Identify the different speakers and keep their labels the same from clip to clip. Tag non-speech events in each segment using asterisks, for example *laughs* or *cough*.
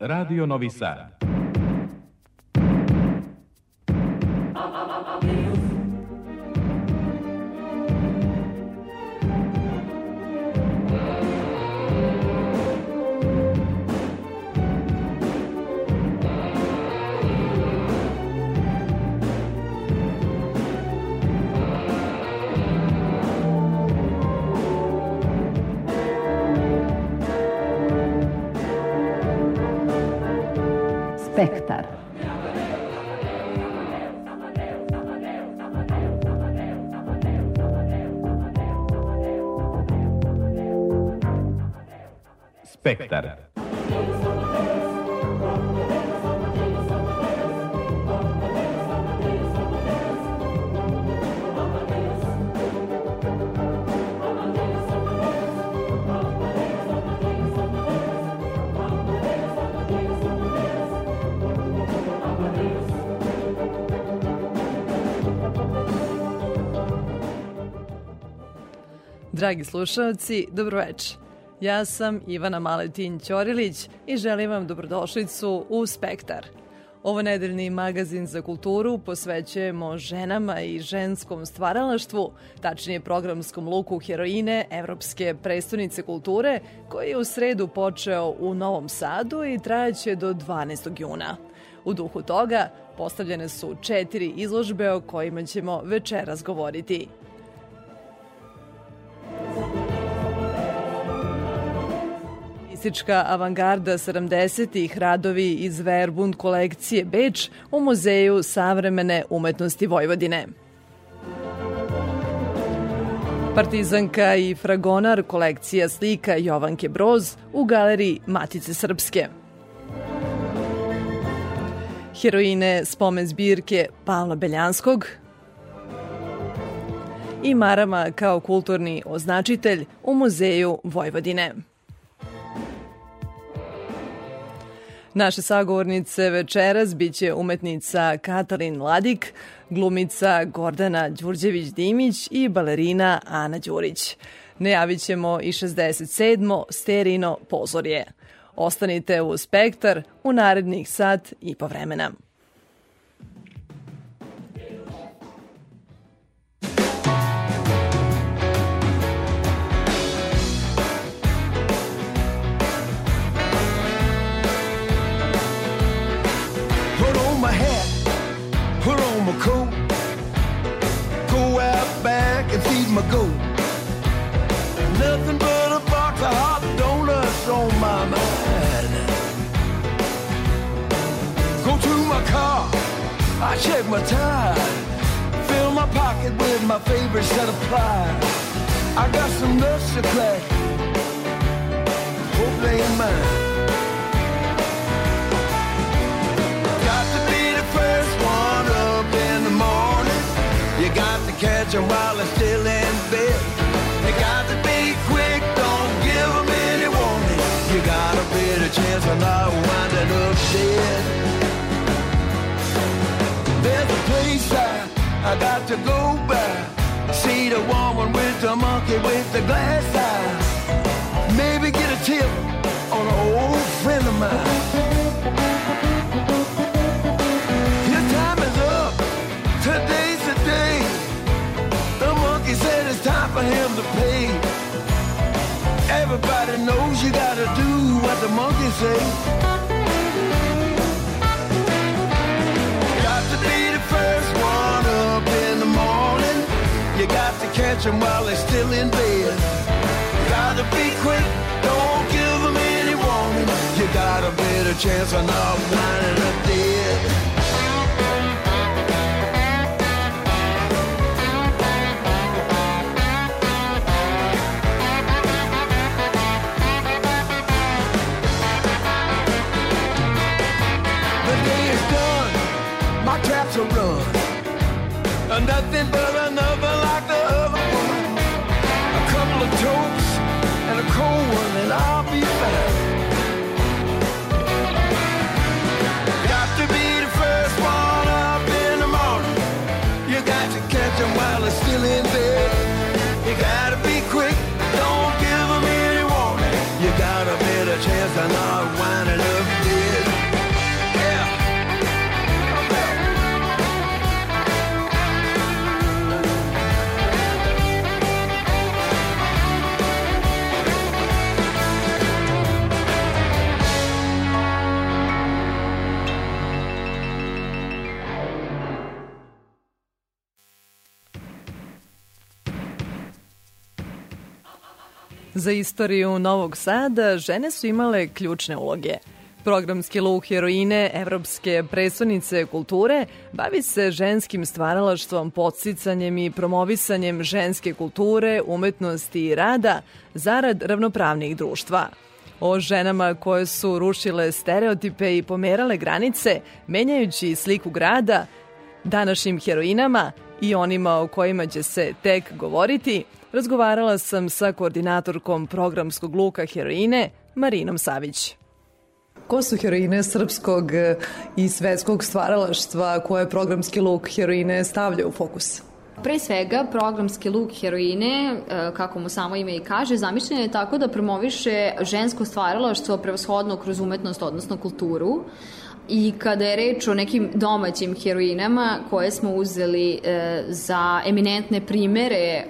Speaker 1: Radio Novi Sad.
Speaker 2: Spektar.
Speaker 3: Dragi slušalci, dobroveče. Ja sam Ivana Maletin Ćorilić i želim vam dobrodošlicu u Spektar. Ovo nedeljni magazin za kulturu posvećujemo ženama i ženskom stvaralaštvu, tačnije programskom luku heroine Evropske prestonice kulture, koji je u sredu počeo u Novom Sadu i trajaće do 12. juna. U duhu toga postavljene su četiri izložbe o kojima ćemo večeras govoriti. Socijalistička avangarda 70-ih radovi iz Verbund kolekcije Beč u Muzeju savremene umetnosti Vojvodine. Partizanka i fragonar kolekcija slika Jovanke Broz u galeriji Matice Srpske. Heroine spomen zbirke Pavla Beljanskog i Marama kao kulturni označitelj u Muzeju Vojvodine. Naše sagovornice večeras biće umetnica Katalin Ladik, glumica Gordana Đurđević-Dimić i balerina Ana Đurić. Najavit ćemo i 67. sterino pozorje. Ostanite u Spektar u narednih sat i po vremena.
Speaker 4: Goat. Nothing but a box of hot donuts on my mind. Go to my car, I check my tire, fill my pocket with my favorite set of pliers. I got some nuts to crack, hope they ain't mine. Got to be the first one up in the morning. You got to catch 'em while they're still in of not winding up dead. There's a place I, I got to go by. See the woman with the monkey with the glass eye. Maybe get a tip on an old friend of mine. His time is up. Today's the day. The monkey said it's time for him to pay. Everybody knows you gotta do what the monkey say. Got to be the first one up in the morning. You got to catch 'em while they're still in bed. Gotta be quick, don't give 'em any warning. You got a better chance of not winding up dead. Nothing but another like the other one. A couple of toasts and a cold one, and I'll be fine. Got to be the first one up in the morning. You got to catch 'em while they're still in bed. You gotta be quick, don't give any warning. You got a better chance of not
Speaker 3: Za istoriju Novog Sada žene su imale ključne uloge. Programski luk heroine Evropske predstavnice kulture bavi se ženskim stvaralaštvom, podsticanjem i promovisanjem ženske kulture, umetnosti i rada zarad ravnopravnih društva. O ženama koje su rušile stereotipe i pomerale granice, menjajući sliku grada, današnjim heroinama i onima o kojima će se tek govoriti, razgovarala sam sa koordinatorkom programskog luka heroine, Marinom Savić. Ko su heroine srpskog i svetskog stvaralaštva koje programski luk heroine stavlja u fokus?
Speaker 2: Pre svega, programski luk heroine, e, kako mu samo ime i kaže, zamišljen je tako da promoviše žensko stvaralaštvo prevashodno kroz umetnost, odnosno kulturu, I kada je reč o nekim domaćim heroinama koje smo uzeli e, za eminentne primere e,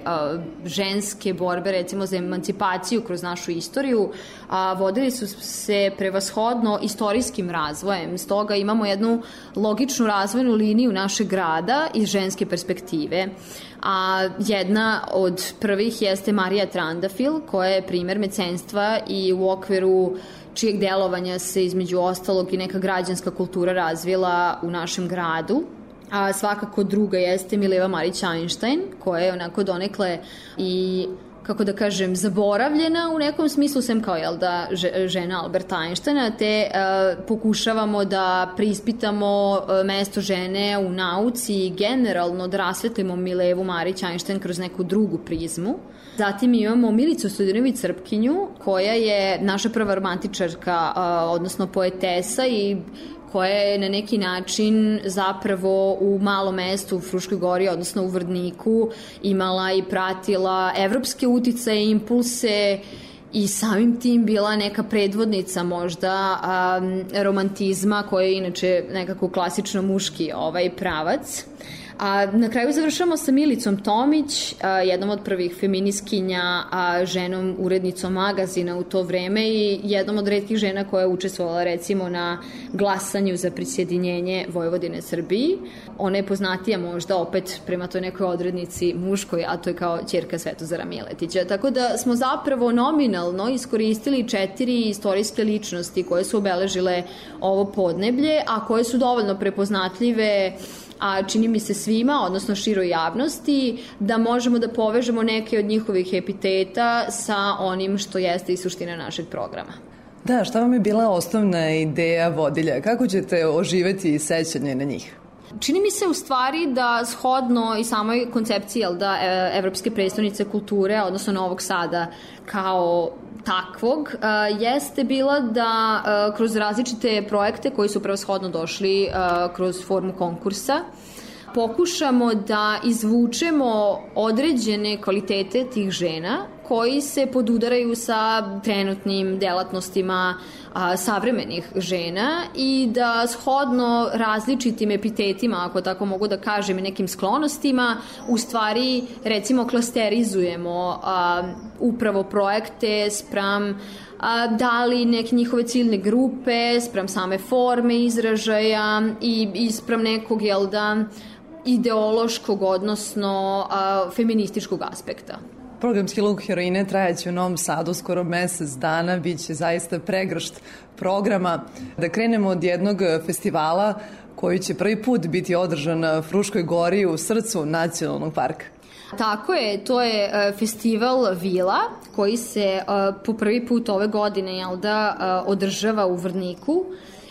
Speaker 2: ženske borbe, recimo za emancipaciju kroz našu istoriju, a, vodili su se prevashodno istorijskim razvojem. Stoga imamo jednu logičnu razvojnu liniju našeg grada iz ženske perspektive. A jedna od prvih jeste Marija Trandafil, koja je primer mecenstva i u okviru čijeg delovanja se između ostalog i neka građanska kultura razvila u našem gradu. A svakako druga jeste Mileva Marić Einstein, koja je onako donekle i kako da kažem, zaboravljena u nekom smislu, sem kao, jel da, žena Alberta Einsteina, te uh, pokušavamo da prispitamo uh, mesto žene u nauci i generalno da rasvetlimo Milevu Marić Einstein kroz neku drugu prizmu. Zatim imamo Milicu Sudinović Srpkinju, koja je naša prva romantičarka, uh, odnosno poetesa i koja je na neki način zapravo u malom mestu u Fruškoj gori, odnosno u Vrdniku, imala i pratila evropske uticaje, impulse i samim tim bila neka predvodnica možda um, romantizma koja je inače nekako klasično muški ovaj pravac. A na kraju završamo sa Milicom Tomić, a, jednom od prvih feminiskinja, a, ženom urednicom magazina u to vreme i jednom od redkih žena koja je učestvovala recimo na glasanju za prisjedinjenje Vojvodine Srbiji. Ona je poznatija možda opet prema toj nekoj odrednici muškoj, a to je kao čerka Svetozara Miletića. Tako da smo zapravo nominalno iskoristili četiri istorijske ličnosti koje su obeležile ovo podneblje, a koje su dovoljno prepoznatljive a čini mi se svima, odnosno široj javnosti, da možemo da povežemo neke od njihovih epiteta sa onim što jeste i suština našeg programa.
Speaker 3: Da, šta vam je bila osnovna ideja vodilja? Kako ćete oživeti sećanje na njih?
Speaker 2: Čini mi se u stvari da shodno i samoj koncepciji jel da, e, Evropske predstavnice kulture, odnosno Novog Sada, kao takvog uh, jeste bila da uh, kroz različite projekte koji su prevashodno došli uh, kroz formu konkursa pokušamo da izvučemo određene kvalitete tih žena koji se podudaraju sa trenutnim delatnostima a, savremenih žena i da shodno različitim epitetima, ako tako mogu da kažem, i nekim sklonostima, u stvari recimo klasterizujemo a, upravo projekte spram a, da li neke njihove ciljne grupe, spram same forme izražaja i, i spram nekog, jel da, ideološkog, odnosno a, feminističkog aspekta.
Speaker 3: Programski luk heroine trajaće u Novom Sadu skoro mesec dana, bit će zaista pregršt programa. Da krenemo od jednog festivala koji će prvi put biti održan na Fruškoj gori u srcu nacionalnog parka.
Speaker 2: Tako je, to je e, festival Vila koji se e, po prvi put ove godine jel da, e, održava u Vrniku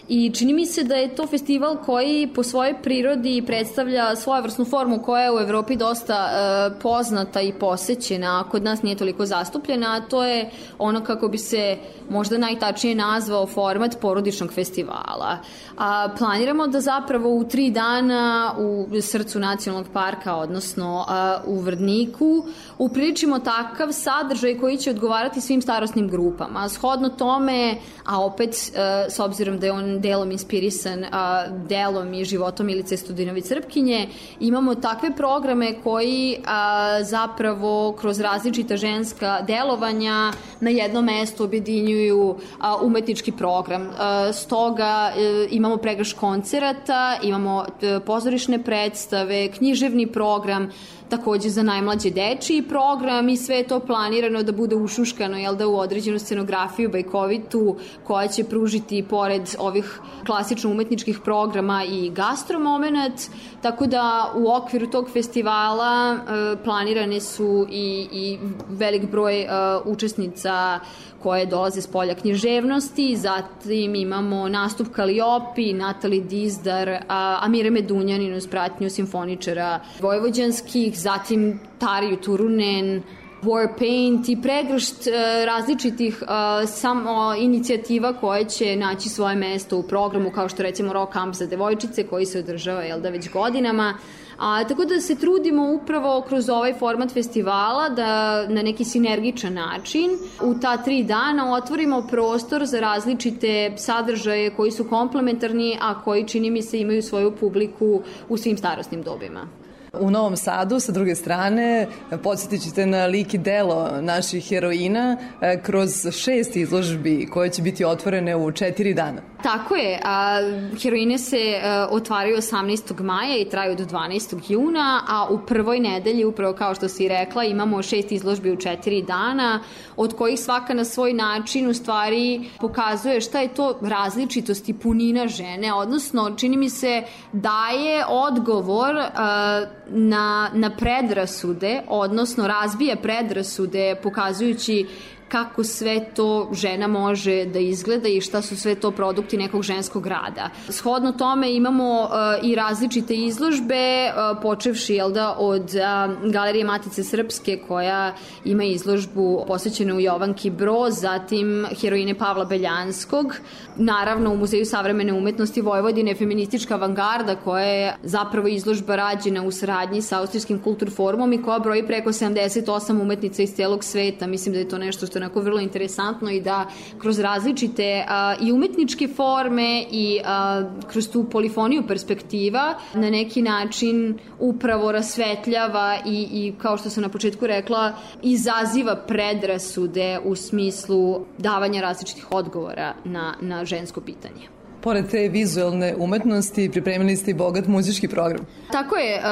Speaker 2: i čini mi se da je to festival koji po svojoj prirodi predstavlja svojevrsnu formu koja je u Evropi dosta e, poznata i posećena, a kod nas nije toliko zastupljena, a to je ono kako bi se možda najtačnije nazvao format porodičnog festivala. A, planiramo da zapravo u tri dana u srcu nacionalnog parka, odnosno a, u Vrdniku, upriličimo takav sadržaj koji će odgovarati svim starostnim grupama. Shodno tome, a opet a, s obzirom da je on delom inspirisan a, delom i životom Milice Studinović Srpkinje. Imamo takve programe koji a, zapravo kroz različita ženska delovanja na jednom mestu objedinjuju a, umetnički program. A, stoga a, e, imamo pregrš koncerata, imamo e, pozorišne predstave, književni program, takođe za najmlađe dečiji program i sve je to planirano da bude ušuškano jel da, u određenu scenografiju bajkovitu koja će pružiti pored ovih klasično umetničkih programa i gastromomenat, tako da u okviru tog festivala e, planirane su i, i velik broj e, učesnica koje dolaze s polja književnosti, zatim imamo nastup Kaliopi, Natali Dizdar, Amire Medunjanin uz pratnju simfoničara vojvođanskih, zatim Tariju Turunen, Warpaint i pregršt uh, različitih uh, samo inicijativa koje će naći svoje mesto u programu kao što recimo Rock Camp za devojčice koji se održava jel da već godinama A, tako da se trudimo upravo kroz ovaj format festivala da na neki sinergičan način u ta tri dana otvorimo prostor za različite sadržaje koji su komplementarni, a koji čini mi se imaju svoju publiku u svim starostnim dobima.
Speaker 3: U Novom Sadu, sa druge strane, podsjetit ćete na lik i delo naših heroina e, kroz šest izložbi koje će biti otvorene u četiri dana.
Speaker 2: Tako je, a, heroine se e, otvaraju 18. maja i traju do 12. juna, a u prvoj nedelji, upravo kao što si rekla, imamo šest izložbi u četiri dana, od kojih svaka na svoj način u stvari pokazuje šta je to različitost i punina žene, odnosno čini mi se daje odgovor a, na, na predrasude, odnosno razbija predrasude pokazujući kako sve to žena može da izgleda i šta su sve to produkti nekog ženskog rada. Shodno tome imamo uh, i različite izložbe, uh, počevši jel da, od uh, Galerije Matice Srpske koja ima izložbu posvećenu Jovanki Bro, zatim heroine Pavla Beljanskog, naravno u Muzeju savremene umetnosti Vojvodine feministička avangarda koja je zapravo izložba rađena u saradnji sa Austrijskim kulturforumom i koja broji preko 78 umetnica iz celog sveta. Mislim da je to nešto što onako vrlo interesantno i da kroz različite a, i umetničke forme i a, kroz tu polifoniju perspektiva na neki način upravo rasvetljava i, i kao što sam na početku rekla izaziva predrasude u smislu davanja različitih odgovora na, na žensko pitanje.
Speaker 3: Pored te vizualne umetnosti, pripremili ste i bogat muzički program.
Speaker 2: Tako je. E,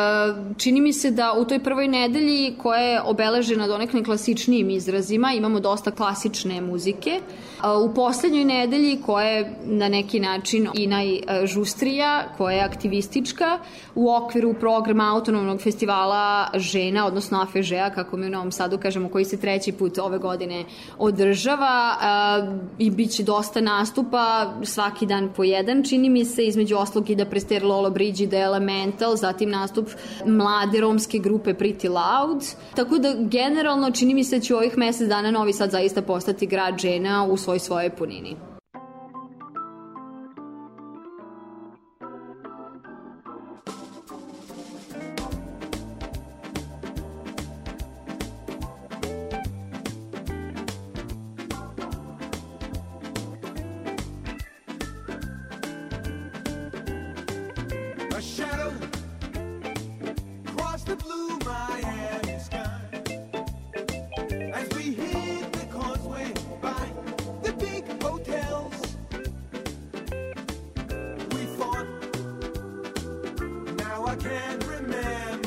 Speaker 2: čini mi se da u toj prvoj nedelji koja je obeležena donekle klasičnijim izrazima, imamo dosta klasične muzike. U poslednjoj nedelji koja je na neki način i najžustrija, koja je aktivistička, u okviru programa autonomnog festivala žena, odnosno AFŽ-a, kako mi u Novom Sadu kažemo, koji se treći put ove godine održava i bit će dosta nastupa svaki dan po jedan, čini mi se, između oslog i da Prester Lolo Bridge da Elemental, zatim nastup mlade romske grupe Pretty Loud. Tako da, generalno, čini mi se da će ovih mesec dana Novi Sad zaista postati grad žena u svoj svojoj punini.
Speaker 4: can't remember.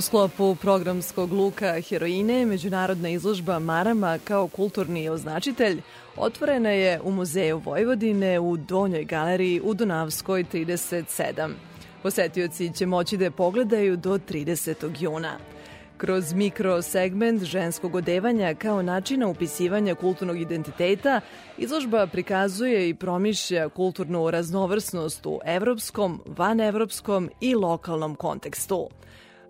Speaker 3: U sklopu programskog luka heroine, međunarodna izložba Marama kao kulturni označitelj otvorena je u Muzeju Vojvodine u Donjoj galeriji u Dunavskoj 37. Posetioci će moći da je pogledaju do 30. juna. Kroz mikrosegment ženskog odevanja kao načina upisivanja kulturnog identiteta, izložba prikazuje i promišlja kulturnu raznovrsnost u evropskom, vanevropskom i lokalnom kontekstu.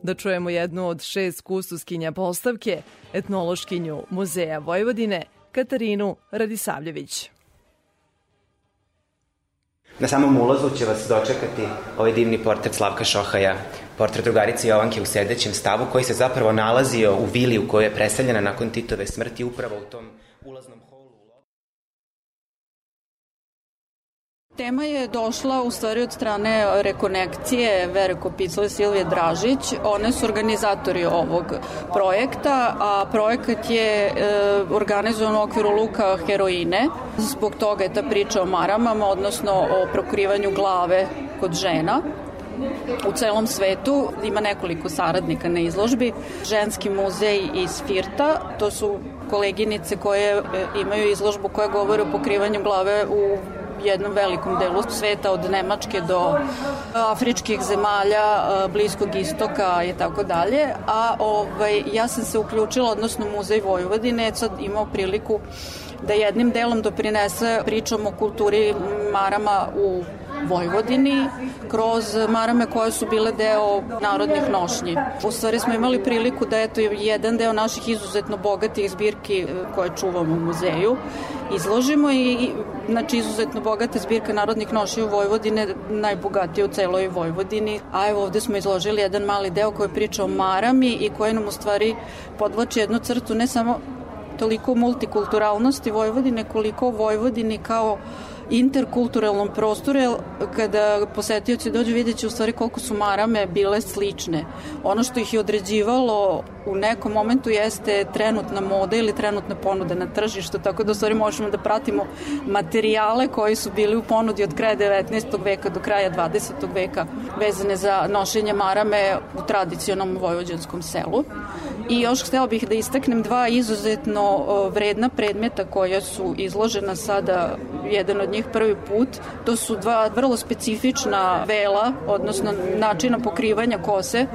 Speaker 3: Da čujemo jednu od šest kustuskinja postavke, etnološkinju Muzeja Vojvodine, Katarinu Radisavljević.
Speaker 5: Na samom ulazu će vas dočekati ovaj divni portret Slavka Šohaja, portret drugarice Jovanke u sedećem stavu, koji se zapravo nalazio u vili u kojoj je preseljena nakon Titove smrti upravo u tom ulaznom
Speaker 6: Tema je došla u stvari od strane rekonekcije Vere Kopicle i Silvije Dražić. One su organizatori ovog projekta, a projekat je e, organizovan u okviru Luka Heroine. Zbog toga je ta priča o maramama, odnosno o prokrivanju glave kod žena u celom svetu. Ima nekoliko saradnika na izložbi. Ženski muzej iz Firta, to su koleginice koje e, imaju izložbu koja govori o pokrivanju glave u jednom velikom delu sveta od Nemačke do afričkih zemalja, Bliskog istoka i tako dalje. A ovaj, ja sam se uključila, odnosno Muzej Vojvodine sad imao priliku da jednim delom doprinese pričom o kulturi marama u Vojvodini kroz marame koje su bile deo narodnih nošnji. U stvari smo imali priliku da eto jedan deo naših izuzetno bogatih zbirki koje čuvamo u muzeju izložimo i znači izuzetno bogata zbirka narodnih nošnji u Vojvodine, najbogatija u celoj Vojvodini. A evo ovde smo izložili jedan mali deo koji priča o marami i koji nam u stvari podvlači jednu crtu ne samo toliko multikulturalnosti Vojvodine koliko Vojvodini kao interkulturalnom prostoru, kada posetioci dođu vidjet će u stvari koliko su marame bile slične. Ono što ih je određivalo u nekom momentu jeste trenutna moda ili trenutna ponuda na tržištu, tako da u stvari možemo da pratimo materijale koji su bili u ponudi od kraja 19. veka do kraja 20. veka vezane za nošenje marame u tradicionalnom vojvođanskom selu. I još htela bih da istaknem dva izuzetno vredna predmeta koja su izložena sada, jedan od njih prvi put. To su dva vrlo specifična vela, odnosno načina pokrivanja kose,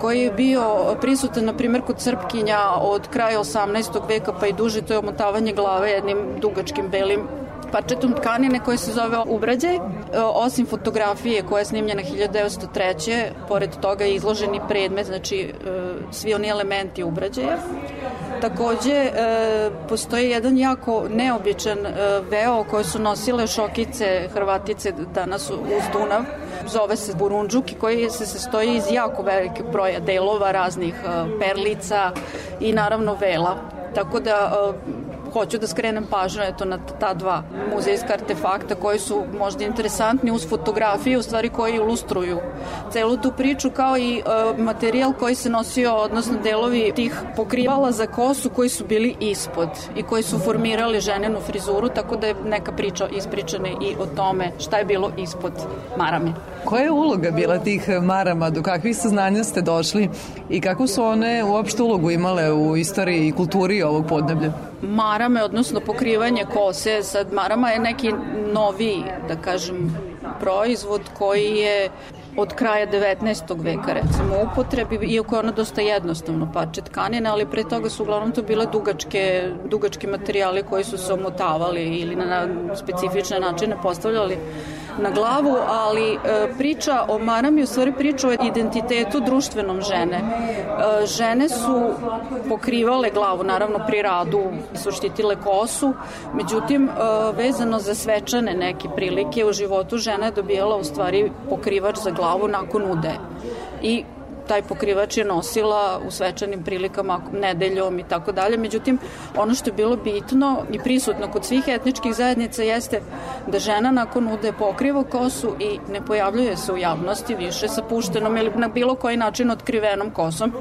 Speaker 6: koji je bio prisutan, na primjer, kod Srpkinja od kraja 18. veka pa i duže, to je omotavanje glave jednim dugačkim belim parčetom tkanine koje se zove ubrađaj. Osim fotografije koja je snimljena 1903. Pored toga je izloženi predmet, znači svi oni elementi ubrađaja. Takođe, e, postoji jedan jako neobičan e, veo koje su nosile šokice Hrvatice danas uz Dunav. Zove se Burundžuk i koji se sastoji iz jako velikog broja delova, raznih e, perlica i naravno vela. Tako da hoću da skrenem pažnju eto, na ta dva muzejska artefakta koji su možda interesantni uz fotografije, u stvari koji ilustruju celu tu priču, kao i e, materijal koji se nosio, odnosno delovi tih pokrivala za kosu koji su bili ispod i koji su formirali ženenu frizuru, tako da je neka priča ispričana i o tome šta je bilo ispod marame.
Speaker 3: Koja je uloga bila tih marama, do kakvih saznanja ste došli i kako su one uopšte ulogu imale u istoriji i kulturi ovog podneblja?
Speaker 6: marame, odnosno pokrivanje kose. Sad marama je neki novi, da kažem, proizvod koji je
Speaker 7: od kraja 19. veka recimo u upotrebi, iako je ona dosta jednostavno parče tkanine, ali pre toga su uglavnom to bile dugačke, dugački materijali koji su se omotavali ili na specifične načine postavljali na glavu, ali e, priča o marami u stvari priča o identitetu društvenom žene. E, žene su pokrivale glavu, naravno pri radu su štitile kosu, međutim e, vezano za svečane neke prilike u životu žena je dobijala u stvari pokrivač za glavu nakon ude. I taj pokrivač je nosila u svečanim prilikama nedeljom i tako dalje. Međutim, ono što je bilo bitno i prisutno kod svih etničkih zajednica jeste da žena nakon ude pokriva kosu i ne pojavljuje se u javnosti više sa puštenom ili na bilo koji način otkrivenom kosom.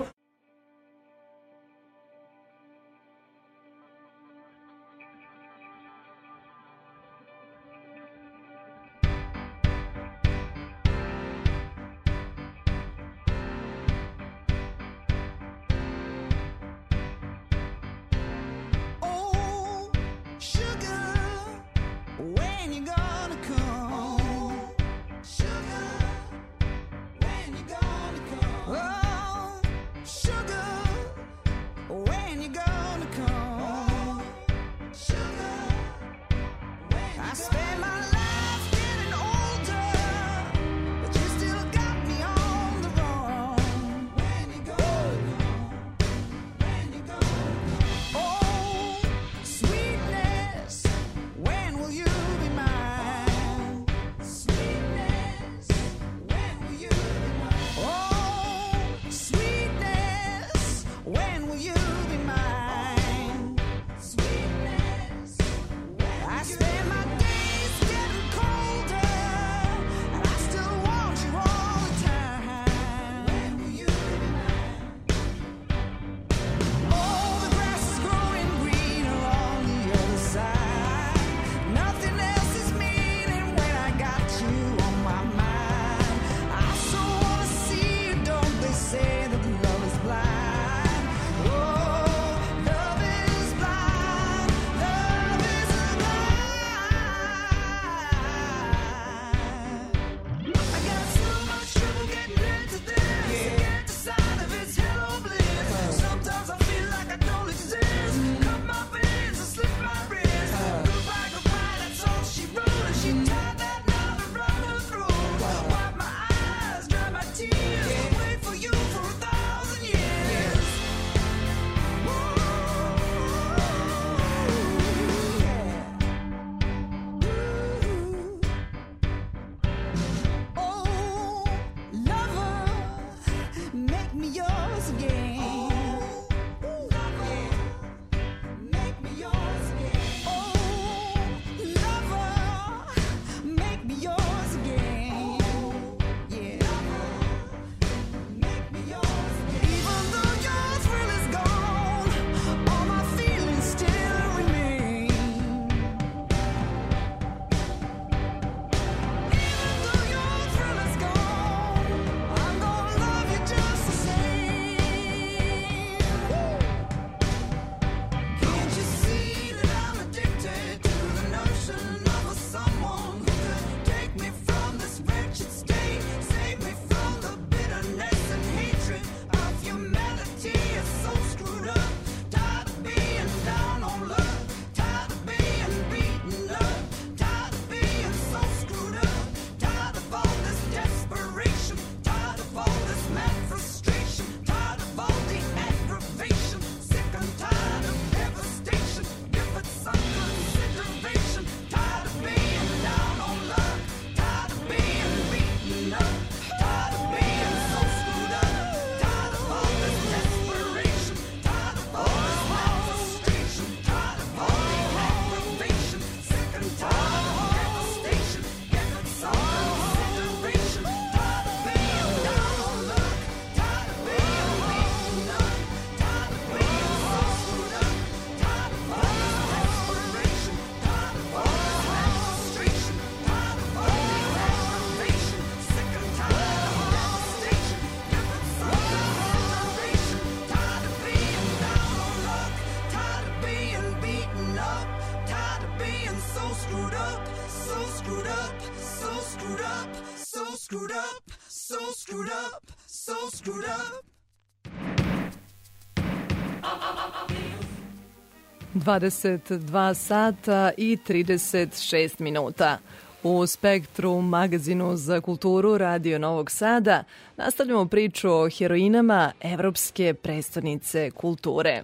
Speaker 3: 22 sata i 36 minuta. U Spektru, magazinu za kulturu Radio Novog Sada, nastavljamo priču o heroinama Evropske predstavnice kulture.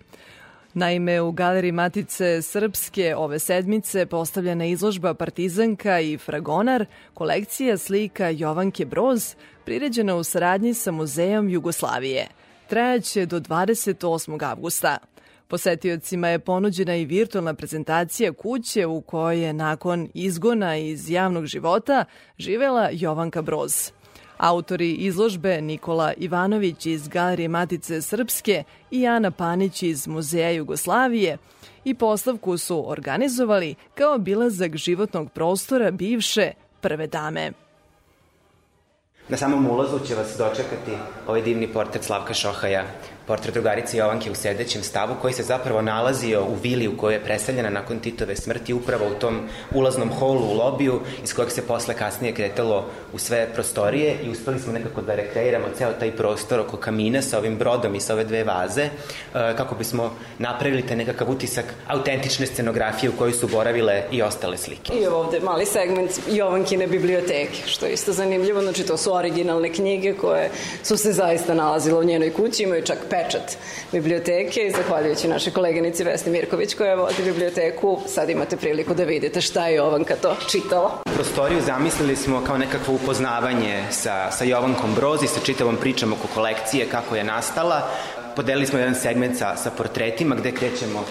Speaker 3: Naime, u Galeriji Matice Srpske ove sedmice postavljena izložba Partizanka i Fragonar, kolekcija slika Jovanke Broz, priređena u saradnji sa Muzejom Jugoslavije. Trajaće do 28. avgusta. Posetiocima je ponuđena i virtualna prezentacija kuće u kojoj je nakon izgona iz javnog života živela Jovanka Broz. Autori izložbe Nikola Ivanović iz Galerije Matice Srpske i Ana Panić iz Muzeja Jugoslavije i postavku su organizovali kao obilazak životnog prostora bivše prve dame.
Speaker 5: Na samom ulazu će vas dočekati ovaj divni portret Slavka Šohaja, portret drugarice Jovanke u sedećem stavu koji se zapravo nalazio u vili u kojoj je preseljena nakon Titove smrti upravo u tom ulaznom holu u lobiju iz kojeg se posle kasnije kretalo u sve prostorije i uspeli smo nekako da rekreiramo ceo taj prostor oko kamina sa ovim brodom i sa ove dve vaze e, kako bismo napravili te nekakav utisak autentične scenografije u kojoj su boravile i ostale slike.
Speaker 8: I ovde mali segment Jovankine biblioteke, što je isto zanimljivo, znači to su originalne knjige koje su se zaista nalazile u njenoj kući, imaju čak pečat biblioteke i zahvaljujući našoj koleginici Vesni Mirković koja vodi biblioteku, sad imate priliku da vidite šta je Jovanka to čitala.
Speaker 5: Prostoriju zamislili smo kao nekakvo upoznavanje sa, sa Jovankom Brozi, sa čitavom pričom oko kolekcije, kako je nastala. Podelili smo jedan segment sa, sa portretima gde krećemo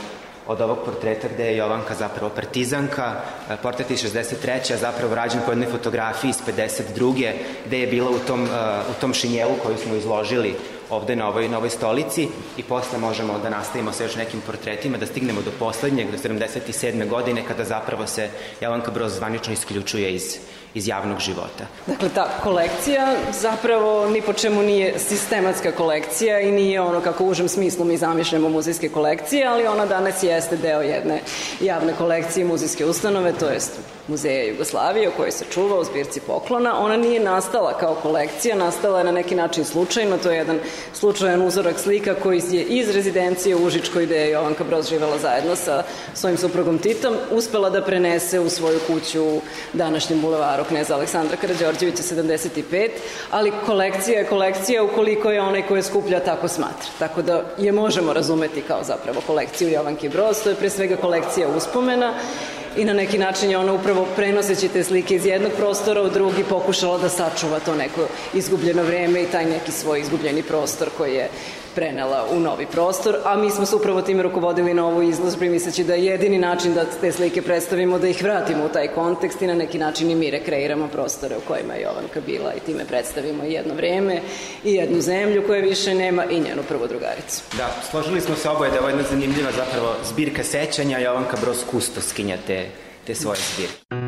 Speaker 5: od ovog portreta gde je Jovanka zapravo partizanka, e, portret iz 63. a zapravo rađen po jednoj fotografiji iz 52. gde je bila u tom, e, u tom šinjelu koju smo izložili ovde na ovoj, na ovoj stolici i posle možemo da nastavimo sa još nekim portretima, da stignemo do poslednjeg, do 77. godine, kada zapravo se Jovanka Broz zvanično isključuje iz, iz javnog života.
Speaker 8: Dakle, ta kolekcija zapravo ni po čemu nije sistematska kolekcija i nije ono kako u užem smislu mi zamišljamo muzejske kolekcije, ali ona danas jeste deo jedne javne kolekcije muzejske ustanove, to jest Muzeja Jugoslavije, o kojoj se čuva u zbirci poklona. Ona nije nastala kao kolekcija, nastala je na neki način slučajno, to je jedan slučajan uzorak slika koji je iz rezidencije u Užičkoj, gde je Jovanka Broz živela zajedno sa svojim suprugom Titom, uspela da prenese u svoju kuću u današnjem bulevaru kneza Aleksandra Karadžorđevića 75, ali kolekcija je kolekcija ukoliko je onaj ko je skuplja tako smatra. Tako da je možemo razumeti kao zapravo kolekciju Jovanke Broz, to je pre svega kolekcija uspomena i na neki način je ona upravo prenoseći te slike iz jednog prostora u drugi pokušala da sačuva to neko izgubljeno vreme i taj neki svoj izgubljeni prostor koji je prenela u novi prostor, a mi smo se upravo time rukovodili na ovu izložbu misleći da je jedini način da te slike predstavimo, da ih vratimo u taj kontekst i na neki način i mi rekreiramo prostore u kojima je Jovanka bila i time predstavimo jedno vreme i jednu zemlju koja više nema i njenu prvu drugaricu.
Speaker 5: Da, složili smo se oboje da je ovo jedna zanimljiva zapravo zbirka sećanja Jovanka Broz kustoskinja te, te svoje zbirke.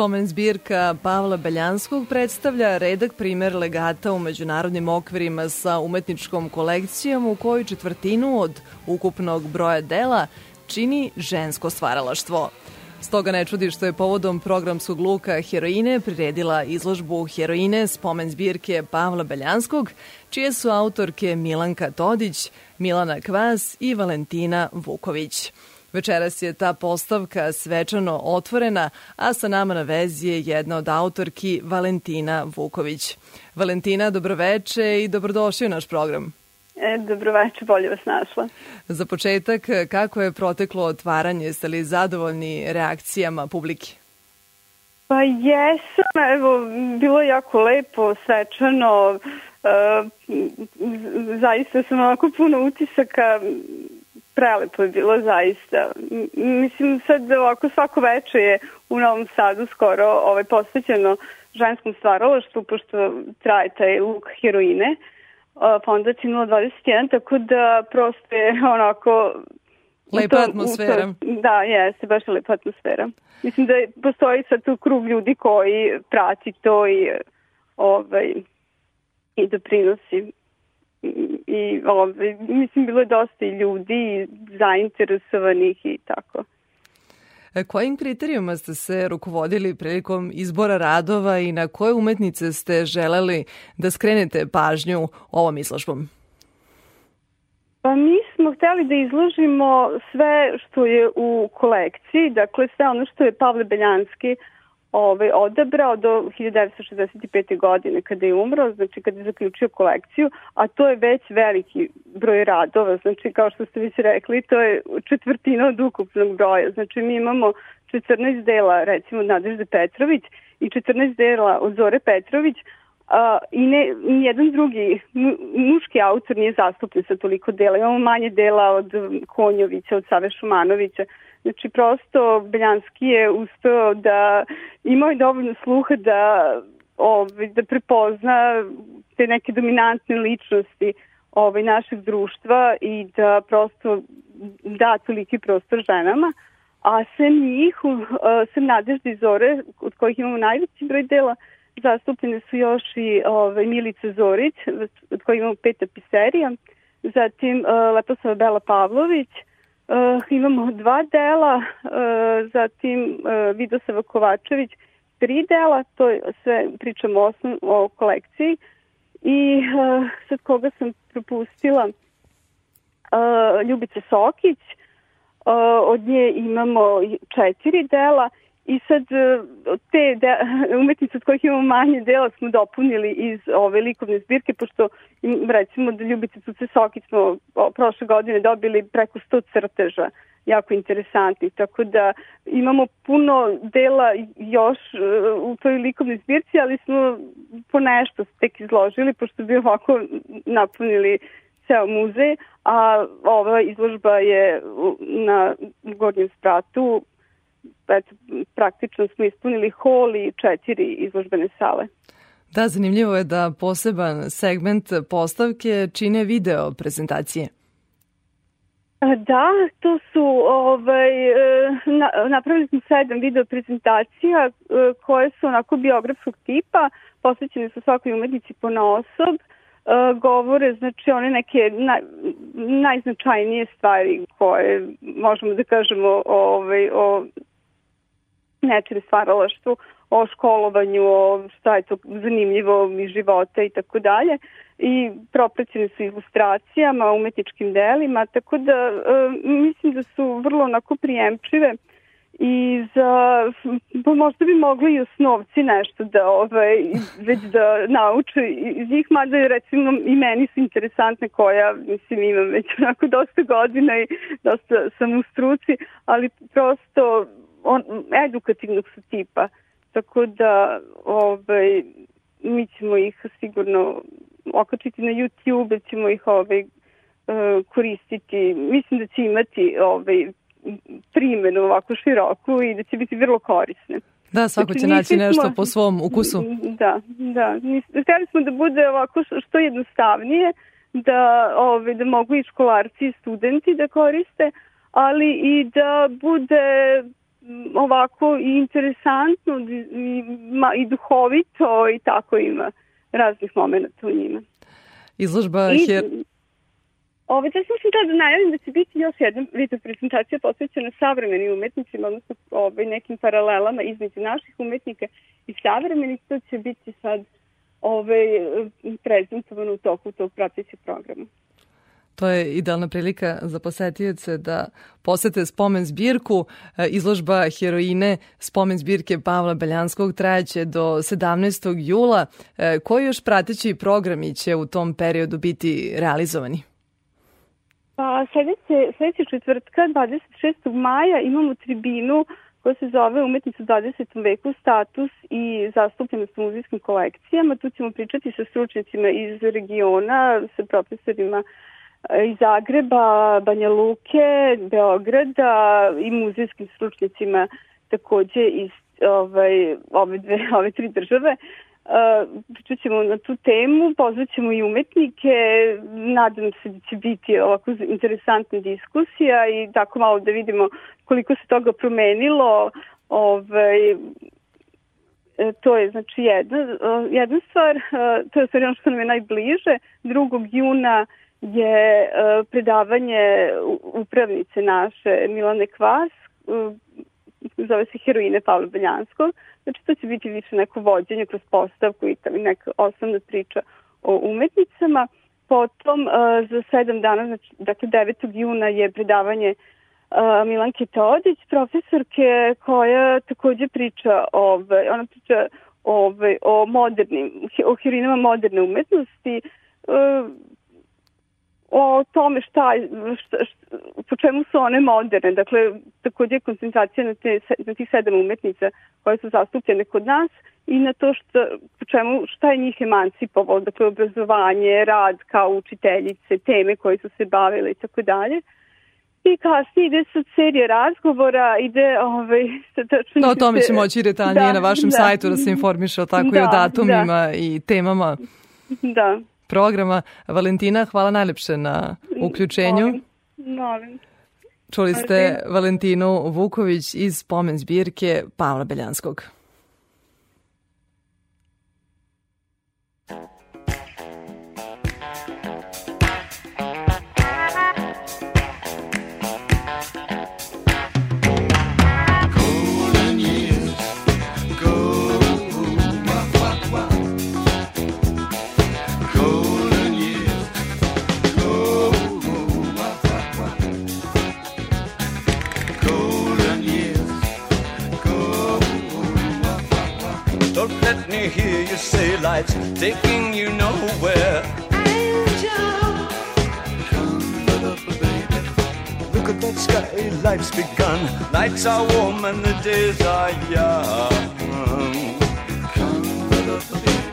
Speaker 3: Spomen zbirka Pavla Beljanskog predstavlja redak primer legata u međunarodnim okvirima sa umetničkom kolekcijom u kojoj četvrtinu od ukupnog broja dela čini žensko stvaralaštvo. Stoga ne čudi što je povodom programskog luka Heroine priredila izložbu Heroine spomen zbirke Pavla Beljanskog, čije su autorke Milanka Todić, Milana Kvas i Valentina Vuković. Večeras je ta postavka svečano otvorena, a sa nama na vezi je jedna od autorki Valentina Vuković. Valentina, dobroveče i dobrodošli u naš program.
Speaker 9: E, dobroveče, bolje vas našla.
Speaker 3: Za početak, kako je proteklo otvaranje? Jeste li zadovoljni reakcijama publike?
Speaker 9: Pa jesam, evo, bilo je jako lepo, svečano, e, zaista sam onako puno utisaka, prelepo je bilo zaista. Mislim sad ovako svako veče je u Novom Sadu skoro ovaj, posvećeno ženskom stvaralaštvu, pošto traje taj luk heroine, uh, fondacije 021, tako da prosto je onako...
Speaker 3: Lepa
Speaker 9: u
Speaker 3: atmosfera.
Speaker 9: tom- Da, jeste, baš je lepa atmosfera. Mislim da postoji sad tu krug ljudi koji prati to i, ovaj, i doprinosi. I, ovaj, mislim, bilo je dosta i ljudi zainteresovanih i tako.
Speaker 3: E, Kojim kriterijuma ste se rukovodili prilikom izbora radova i na koje umetnice ste želeli da skrenete pažnju ovom izložbom?
Speaker 9: Pa mi smo hteli da izložimo sve što je u kolekciji, dakle sve ono što je Pavle Beljanski ovaj, odabrao do 1965. godine kada je umro, znači kada je zaključio kolekciju, a to je već veliki broj radova, znači kao što ste već rekli, to je četvrtina od ukupnog broja, znači mi imamo 14 dela recimo Nadežde Petrović i 14 dela od Zore Petrović, a, i ne, nijedan drugi mu, muški autor nije zastupljen sa toliko dela. Imamo manje dela od Konjovića, od Save Šumanovića. Znači, prosto Beljanski je uspeo da imao je dovoljno sluha da, ovaj, da prepozna te neke dominantne ličnosti ovaj, našeg društva i da prosto da toliki prostor ženama. A sem njih, uh, sem Nadežde i Zore, od kojih imamo najveći broj dela, zastupljene su još i ovaj, Milica Zorić, od kojih imamo pet tapiserija, zatim uh, Leposava Bela Pavlović, uh, imamo dva dela, uh, zatim uh, Vidosava Kovačević, tri dela, to je sve pričamo o, o kolekciji, i uh, sad koga sam propustila, uh, Ljubica Sokić, uh, od nje imamo četiri dela I sad e, te de, umetnice od kojih imamo manje dela smo dopunili iz ove likovne zbirke, pošto recimo da Ljubice Cuce Sokić smo prošle godine dobili preko 100 crteža jako interesantni. Tako da imamo puno dela još e, u toj likovnoj zbirci, ali smo po nešto tek izložili, pošto bi ovako napunili ceo muzej, a ova izložba je na gornjem spratu eto, praktično smo ispunili hol i četiri izložbene sale.
Speaker 3: Da, zanimljivo je da poseban segment postavke čine video prezentacije.
Speaker 9: Da, to su, ovaj, e, na, napravili smo sedam video prezentacija e, koje su onako biografskog tipa, posvećene su svakoj umetnici po naosob, e, govore znači one neke naj, najznačajnije stvari koje možemo da kažemo ovaj, o nečem stvaralaštvu, o školovanju, o šta je to zanimljivo iz života i tako dalje. I propraćene su ilustracijama, umetničkim delima, tako da e, mislim da su vrlo onako prijemčive i za, pa možda bi mogli i osnovci nešto da ovaj, već da nauče iz njih, mada je recimo i meni su interesantne koja, mislim, imam već onako dosta godina i dosta sam u struci, ali prosto on, edukativnog su tipa. Tako da ovaj, mi ćemo ih sigurno okačiti na YouTube, ćemo ih ovaj, koristiti. Mislim da će imati ovaj, primenu ovako široku i da će biti vrlo korisne.
Speaker 3: Da, svako će znači, naći nešto po svom ukusu.
Speaker 9: Da, da. Hteli smo da bude ovako što jednostavnije, da, ovaj, da mogu i školarci i studenti da koriste, ali i da bude ovako i interesantno i, ma, i duhovito i tako ima raznih momenta u njima.
Speaker 3: Izložba I, her...
Speaker 9: Ove, da sam da najavim da će biti još jedna video prezentacija posvećena savremenim umetnicima, odnosno ove, nekim paralelama između naših umetnika i savremenih, to će biti sad ove, prezentovano u toku tog pratećeg programa.
Speaker 3: To je idealna prilika za posetioce da posete spomen zbirku. E, izložba heroine spomen zbirke Pavla Beljanskog trajaće do 17. jula. E, koji još prateći programi će u tom periodu biti realizovani?
Speaker 9: Pa sledeće, sledeće četvrtka, 26. maja, imamo tribinu koja se zove Umetnica u 20. veku, status i zastupljenost u muzijskim kolekcijama. Tu ćemo pričati sa stručnicima iz regiona, sa profesorima iz Zagreba, Banja Luke, Beograda i muzejskim stručnicima takođe iz ovaj, ove, dve, *laughs* ove tri države. Uh, pričat ćemo na tu temu, pozvaćemo i umetnike, nadam se da će biti ovako interesantna diskusija i tako malo da vidimo koliko se toga promenilo. Ovaj, e, to je znači jedna, jedna stvar, to je stvar ono što nam je najbliže. 2. juna je e, predavanje upravnice naše Milane Kvas, e, zove se Heroine Pavla Beljanskog. Znači to će biti više neko vođenje kroz postavku i neka osnovna priča o umetnicama. Potom uh, za sedam dana, znači, dakle 9. juna je predavanje Milanke Todić, profesorke koja takođe priča, ove, ona priča ove, o modernim, o heroinama moderne umetnosti, o tome šta, šta, šta, po čemu su one moderne. Dakle, takođe koncentracija na, te, na tih sedam umetnica koje su zastupljene kod nas i na to šta, po čemu, šta je njih emancipovalo, dakle, obrazovanje, rad kao učiteljice, teme koje su se bavile i tako dalje. I kasnije ide sad serija razgovora, ide ovaj, *laughs*
Speaker 3: tačno... No, o tome će moći detaljnije da, na vašem da, sajtu da se informiše o tako da, i o datumima da. i temama.
Speaker 9: Da
Speaker 3: programa. Valentina, hvala najlepše na uključenju.
Speaker 9: Molim. Molim.
Speaker 3: Čuli ste Valentinu Vuković iz spomen zbirke Pavla Beljanskog.
Speaker 4: Lights taking you nowhere. Angel, come baby. Look at that sky, life's begun. Nights are warm and the days are young. Come little baby.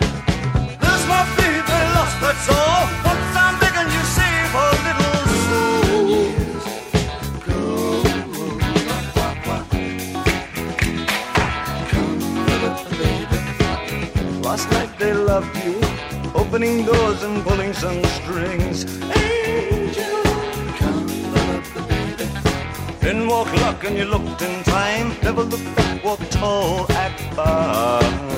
Speaker 4: There's my baby lost, that's all. They loved you, opening doors and pulling some strings. Angel, come love the baby. In walk luck and you looked in time. Never looked back, walk tall, act fine.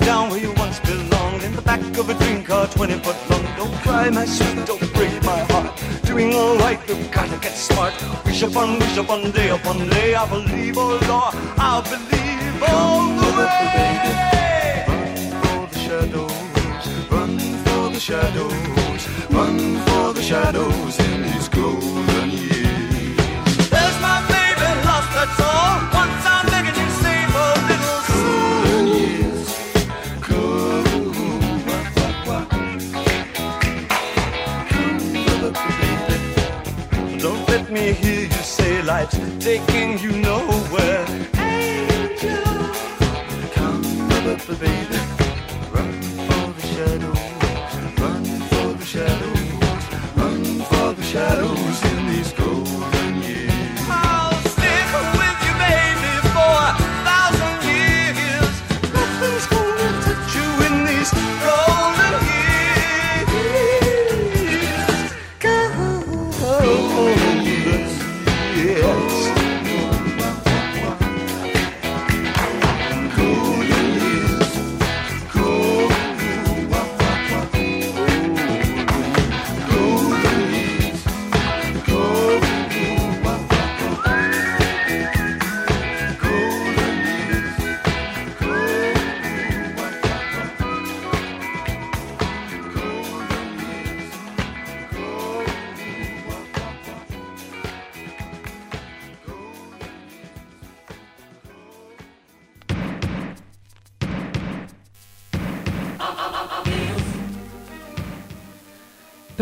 Speaker 4: Down where you once belonged. In the back of a dream car 20 foot long. Don't cry my sweet, don't break my heart. Doing alright, we've gotta get smart. Wish upon, wish upon, day upon day. I believe, oh Lord, I believe all the way. Run for the shadows, run for the shadows. Run for the shadows in these golden years. There's my baby lost, that's all. Once let me hear you say life's taking you nowhere. Angel, come baby.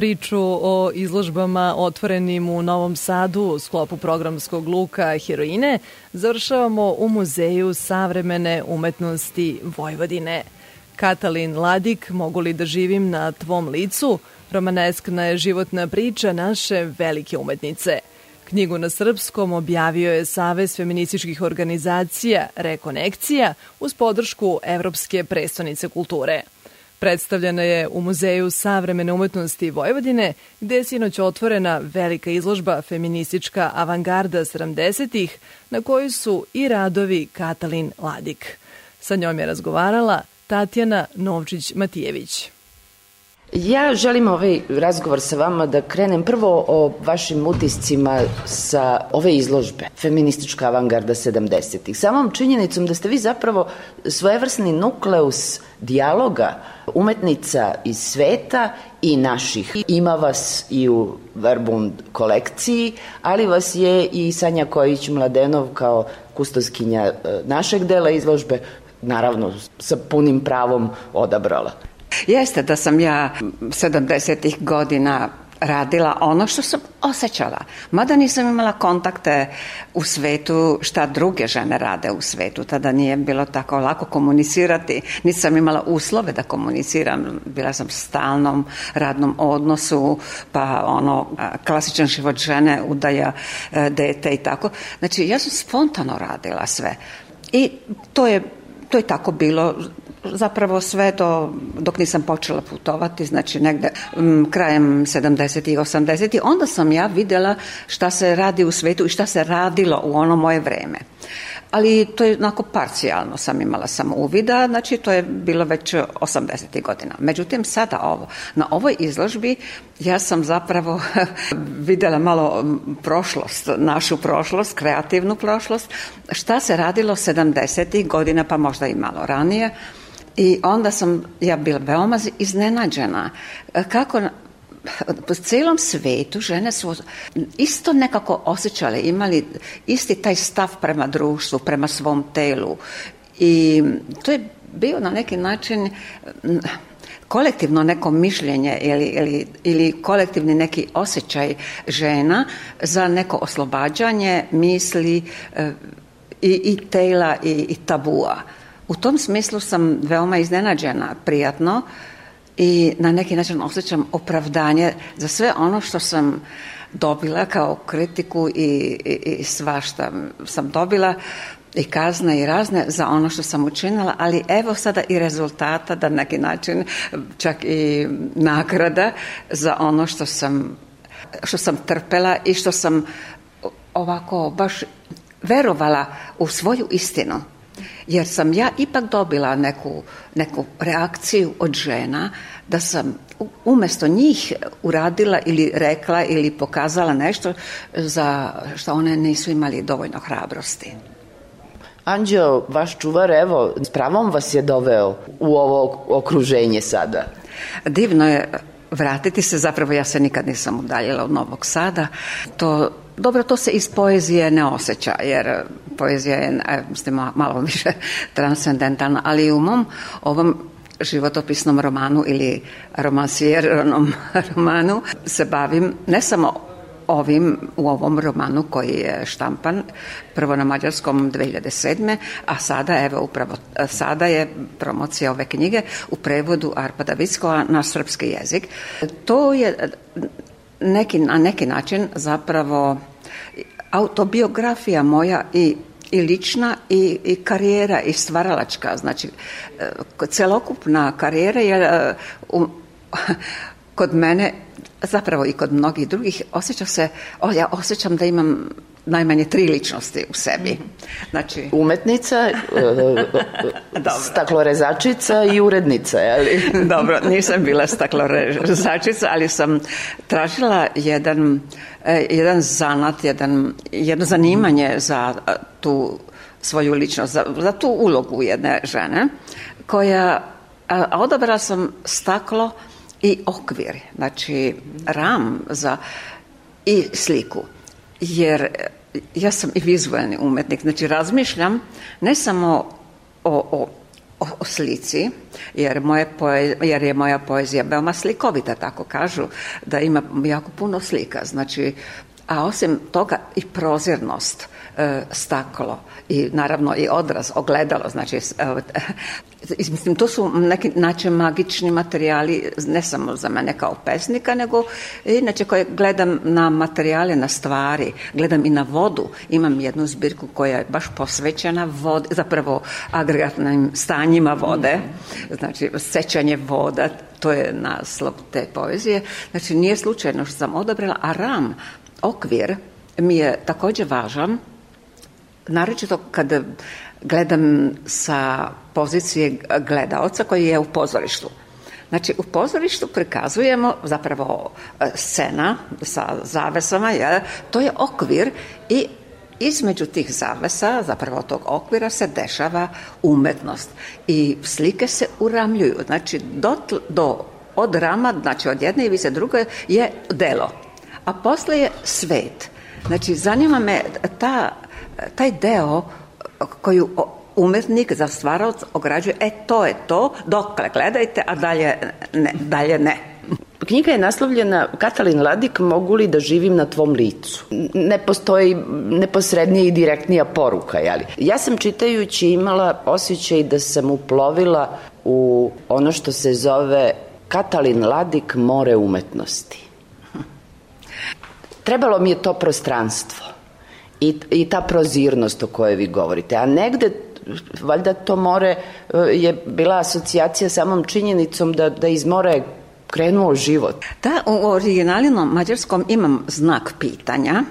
Speaker 3: Priču o izložbama otvorenim u Novom Sadu u sklopu programskog luka Heroine završavamo u Muzeju savremene umetnosti Vojvodine. Katalin Ladik, mogu li da živim na tvom licu? Romaneskna je životna priča naše velike umetnice. Knjigu na srpskom objavio je Savez feminističkih organizacija Rekonekcija uz podršku Evropske prestonice kulture. Predstavljena je u Muzeju savremene umetnosti Vojvodine, gde je sinoć otvorena velika izložba feministička avangarda 70-ih, na kojoj su i radovi Katalin Ladik. Sa njom je razgovarala Tatjana Novčić-Matijević.
Speaker 10: Ja želim ovaj razgovor sa vama da krenem prvo o vašim utiscima sa ove izložbe Feministička avangarda 70-ih. Samom činjenicom da ste vi zapravo svojevrsni nukleus dijaloga umetnica iz sveta i naših. Ima vas i u Verbund kolekciji, ali vas je i Sanja Kojić-Mladenov kao kustoskinja e, našeg dela izložbe naravno sa punim pravom odabrala.
Speaker 11: Jeste da sam ja 70. godina radila ono što sam osjećala. Mada nisam imala kontakte u svetu šta druge žene rade u svetu. Tada nije bilo tako lako komunicirati. Nisam imala uslove da komuniciram. Bila sam u stalnom radnom odnosu, pa ono, klasičan život žene, udaja e, dete i tako. Znači, ja sam spontano radila sve. I to je, to je tako bilo zapravo sve do, dok nisam počela putovati, znači negde m, krajem 70. i 80. onda sam ja videla šta se radi u svetu i šta se radilo u ono moje vreme. ali to je onako parcijalno sam imala samo uvida, znači to je bilo već 80. godina. Međutim, sada ovo, na ovoj izložbi ja sam zapravo *laughs* videla malo prošlost, našu prošlost, kreativnu prošlost, šta se radilo 70. godina, pa možda i malo ranije, i onda sam ja bila veoma iznenađena kako po celom svetu žene su isto nekako osjećale, imali isti taj stav prema društvu, prema svom telu i to je bio na neki način kolektivno neko mišljenje ili, ili, ili kolektivni neki osjećaj žena za neko oslobađanje misli e, i, i tela i, i tabua. U tom smislu sam veoma iznenađena, prijatno, i na neki način osjećam opravdanje za sve ono što sam dobila kao kritiku i, i, i svašta sam dobila i kazne i razne za ono što sam učinila, ali evo sada i rezultata da na neki način čak i nagrada za ono što sam što sam trpela i što sam ovako baš verovala u svoju istinu jer sam ja ipak dobila neku, neku reakciju od žena da sam umesto njih uradila ili rekla ili pokazala nešto za što one nisu imali dovoljno hrabrosti.
Speaker 10: Anđeo, vaš čuvar, evo, s pravom vas je doveo u ovo okruženje sada.
Speaker 11: Divno je vratiti se, zapravo ja se nikad nisam udaljila od Novog Sada. To Dobro, to se iz poezije ne osjeća, jer poezija je mislim, malo više transcendentalna, ali u mom ovom životopisnom romanu ili romansijernom *laughs* romanu se bavim ne samo ovim, u ovom romanu koji je štampan prvo na mađarskom 2007. a sada evo upravo sada je promocija ove knjige u prevodu Arpada Vickova na srpski jezik. To je neki, na neki način zapravo autobiografija moja i i lična i, i karijera i stvaralačka. Znači e, celokupna karijera je e, u, kod mene zapravo i kod mnogih drugih osjeća se, o, ja osjećam da imam najmanje tri ličnosti u sebi.
Speaker 10: Znači... Umetnica, e, *laughs* staklorezačica i urednica, je li? *laughs*
Speaker 11: Dobro, nisam bila staklorezačica, ali sam tražila jedan, e, jedan zanat, jedan, jedno zanimanje za e, tu svoju ličnost, za, za tu ulogu jedne žene, koja, a odabrala sam staklo i okvir, znači ram za i sliku jer ja sam i vizualni umetnik, znači razmišljam ne samo o, o o, slici, jer, moje poe, jer je moja poezija veoma slikovita, tako kažu, da ima jako puno slika, znači, a osim toga i prozirnost, staklo i naravno i odraz, ogledalo, znači *laughs* mislim, to su neki način magični materijali, ne samo za mene kao pesnika, nego inače koje gledam na materijale, na stvari, gledam i na vodu. Imam jednu zbirku koja je baš posvećena vode, zapravo agregatnim stanjima vode, znači sećanje voda, to je naslov te poezije. Znači nije slučajno što sam odabrala, a ram, okvir, mi je takođe važan, naročito kada gledam sa pozicije gledaoca koji je u pozorištu. Znači, u pozorištu prikazujemo zapravo e, scena sa zavesama, je, to je okvir i između tih zavesa, zapravo tog okvira se dešava umetnost i slike se uramljuju. Znači, do, do, od rama, znači od jedne i druge je delo, a posle je svet. Znači, zanima me ta, taj deo koju umetnik za stvaraoc ograđuje, e to je to, dokle gledajte, a dalje ne. Dalje ne.
Speaker 10: Knjiga je naslovljena Katalin Ladik, mogu li da živim na tvom licu? Ne postoji neposrednija i direktnija poruka, jeli? Ja sam čitajući imala osjećaj da sam uplovila u ono što se zove Katalin Ladik more umetnosti. Trebalo mi je to prostranstvo i, i ta prozirnost o kojoj vi govorite. A negde valjda to more e, je bila asocijacija samom činjenicom da, da iz mora je krenuo život.
Speaker 11: Da, u originalnom mađarskom imam znak pitanja,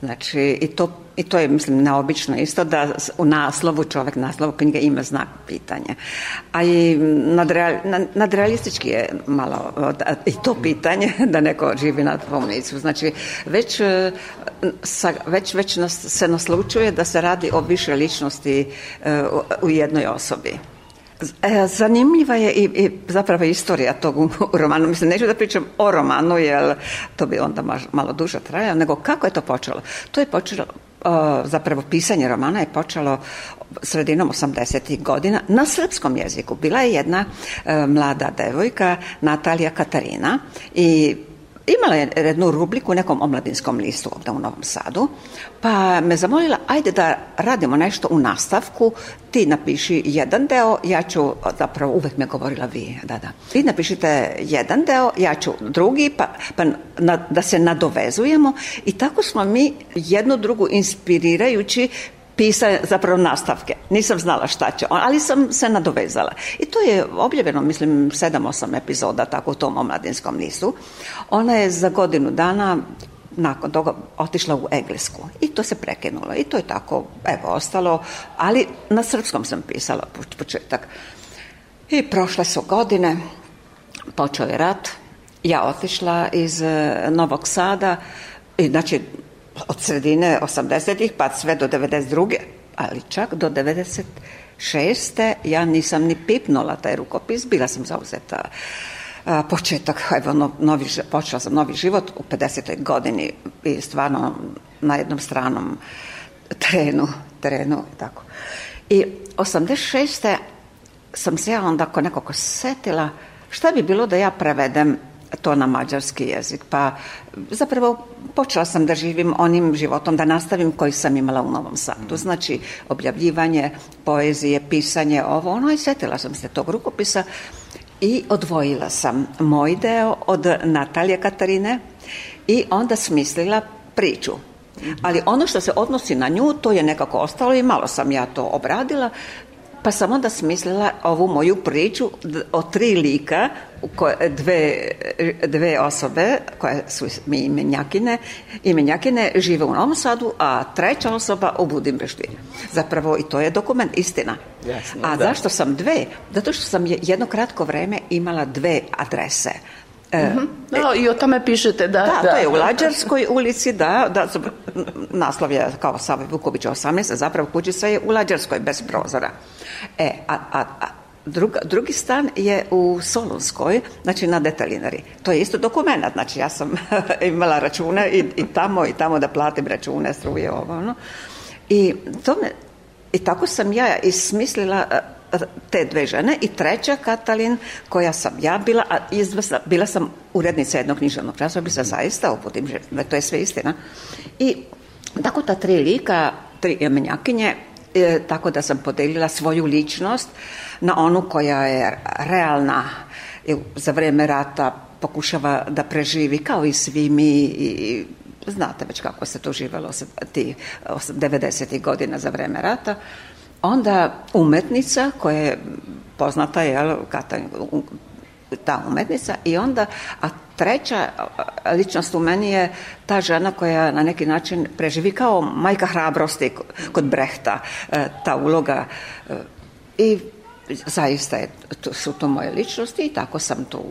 Speaker 11: znači i to I to je, mislim, neobično isto da u naslovu, čovek naslovu knjige ima znak pitanja. A i nadreal, nadrealistički je malo i to pitanje *laughs* da neko živi na pomnicu. Znači, već, e, sa, već, već nas, se naslučuje da se radi o više ličnosti e, u jednoj osobi. E, zanimljiva je i, i zapravo istorija tog u romanu. Mislim, neću da pričam o romanu, jer to bi onda malo duže trajalo, nego kako je to počelo? To je počelo zapravo pisanje romana je počelo sredinom 80. godina na srpskom jeziku. Bila je jedna e, mlada devojka, Natalija Katarina i Imala je jednu rubriku u nekom omladinskom listu ovde u Novom Sadu, pa me zamolila, ajde da radimo nešto u nastavku, ti napiši jedan deo, ja ću, zapravo uvek me govorila vi, da, da. Vi napišite jedan deo, ja ću drugi, pa, pa na, da se nadovezujemo i tako smo mi jednu drugu inspirirajući pisa zapravo nastavke. Nisam znala šta će, ali sam se nadovezala. I to je objavljeno, mislim, 7-8 epizoda tako u tom omladinskom listu. Ona je za godinu dana nakon toga otišla u Englesku i to se prekinulo i to je tako, evo, ostalo, ali na srpskom sam pisala početak. I prošle su godine, počeo je rat, ja otišla iz eh, Novog Sada i znači od sredine 80-ih pa sve do 92. ali čak do 96. ja nisam ni pipnula taj rukopis, bila sam zauzeta početak, evo, no, novi, počela sam novi život u 50. godini i stvarno na jednom stranom terenu, terenu i tako. I 86. sam se ja onda ako nekako setila šta bi bilo da ja prevedem to na mađarski jezik. Pa zapravo počela sam da živim onim životom, da nastavim koji sam imala u Novom Sadu. Znači, objavljivanje, poezije, pisanje, ovo, ono, i setila sam se tog rukopisa i odvojila sam moj deo od Natalije Katarine i onda smislila priču. Ali ono što se odnosi na nju, to je nekako ostalo i malo sam ja to obradila, Pa sam onda smislila ovu moju priču o tri lika, koje, dve, dve osobe koje su mi imenjakine, imenjakine žive u Novom Sadu, a treća osoba u Budimpešti. Zapravo i to je dokument, istina.
Speaker 10: Jasno,
Speaker 11: a
Speaker 10: da.
Speaker 11: zašto sam dve? Zato što sam jedno kratko vreme imala dve adrese.
Speaker 10: Mm -hmm. no, I o tome pišete, da.
Speaker 11: Da,
Speaker 10: da
Speaker 11: to je u Lađarskoj ulici, da, da naslov je kao Save Vukovića 18, a zapravo kući sve je u Lađarskoj bez prozora. E, a, a, a Druga, drugi stan je u Solunskoj, znači na detalinari. To je isto dokument, znači ja sam *laughs* imala račune i, i tamo i tamo da platim račune, struje, ovo, ono. I, to me, I tako sam ja ismislila te dve žene i treća Katalin koja sam ja bila, a izvesla, bila sam urednica jednog književnog časopisa zaista uputim, da to je sve istina. I tako ta tri lika, tri jemenjakinje, e, tako da sam podelila svoju ličnost na onu koja je realna i za vreme rata pokušava da preživi kao i svi mi i znate već kako se to živelo ti 90. godina za vreme rata. Onda umetnica koja je poznata, je ta umetnica i onda, a treća ličnost u meni je ta žena koja na neki način preživi kao majka hrabrosti kod Brehta, e, ta uloga e, i zaista je, to, su to moje ličnosti i tako sam tu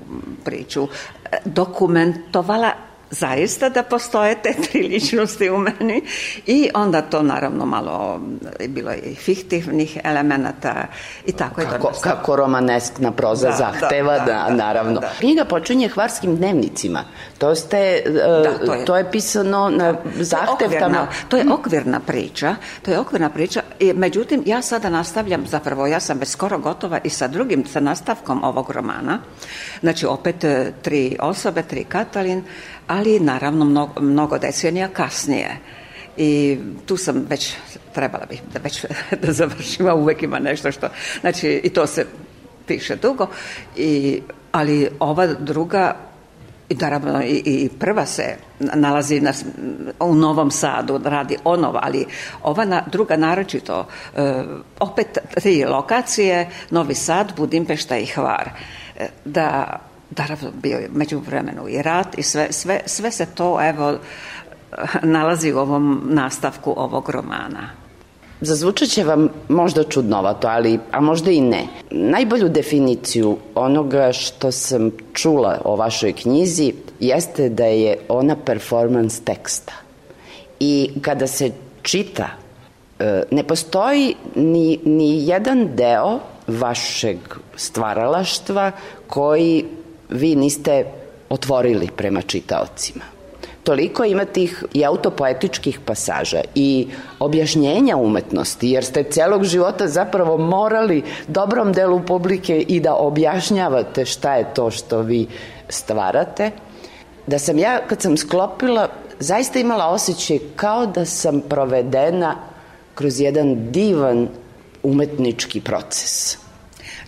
Speaker 11: priču e, dokumentovala zaista da postoje te *laughs* tri ličnosti u meni i onda to naravno malo bilo i fiktivnih elemenata i tako
Speaker 10: kako,
Speaker 11: je to.
Speaker 10: Kako romaneskna proza da, zahteva, da, da, da, naravno. Da. Knjiga počinje hvarskim dnevnicima. To ste, da, to, je, to je pisano na zahtev
Speaker 11: tamo. To je okvirna priča, to je okvirna priča, i, međutim ja sada nastavljam, zapravo ja sam već skoro gotova i sa drugim, sa nastavkom ovog romana, znači opet e, tri osobe, tri Katalin, ali naravno mnogo, mnogo decenija kasnije. I tu sam već, trebala bih da već *laughs* da završim, a uvek ima nešto što, znači i to se piše dugo, i, ali ova druga i naravno i, i prva se nalazi na, u Novom Sadu, radi onova, ali ova na, druga naročito, e, opet tri lokacije, Novi Sad, Budimpešta i Hvar. E, da naravno bio je među vremenu i rat i sve, sve, sve se to evo nalazi u ovom nastavku ovog romana.
Speaker 10: Zazvučat će vam možda čudnovato, ali, a možda i ne. Najbolju definiciju onoga što sam čula o vašoj knjizi jeste da je ona performans teksta. I kada se čita, e, ne postoji ni, ni jedan deo vašeg stvaralaštva koji vi niste otvorili prema čitaocima toliko ima tih i autopoetičkih pasaža i objašnjenja umetnosti, jer ste celog života zapravo morali dobrom delu publike i da objašnjavate šta je to što vi stvarate, da sam ja, kad sam sklopila, zaista imala osjećaj kao da sam provedena kroz jedan divan umetnički proces.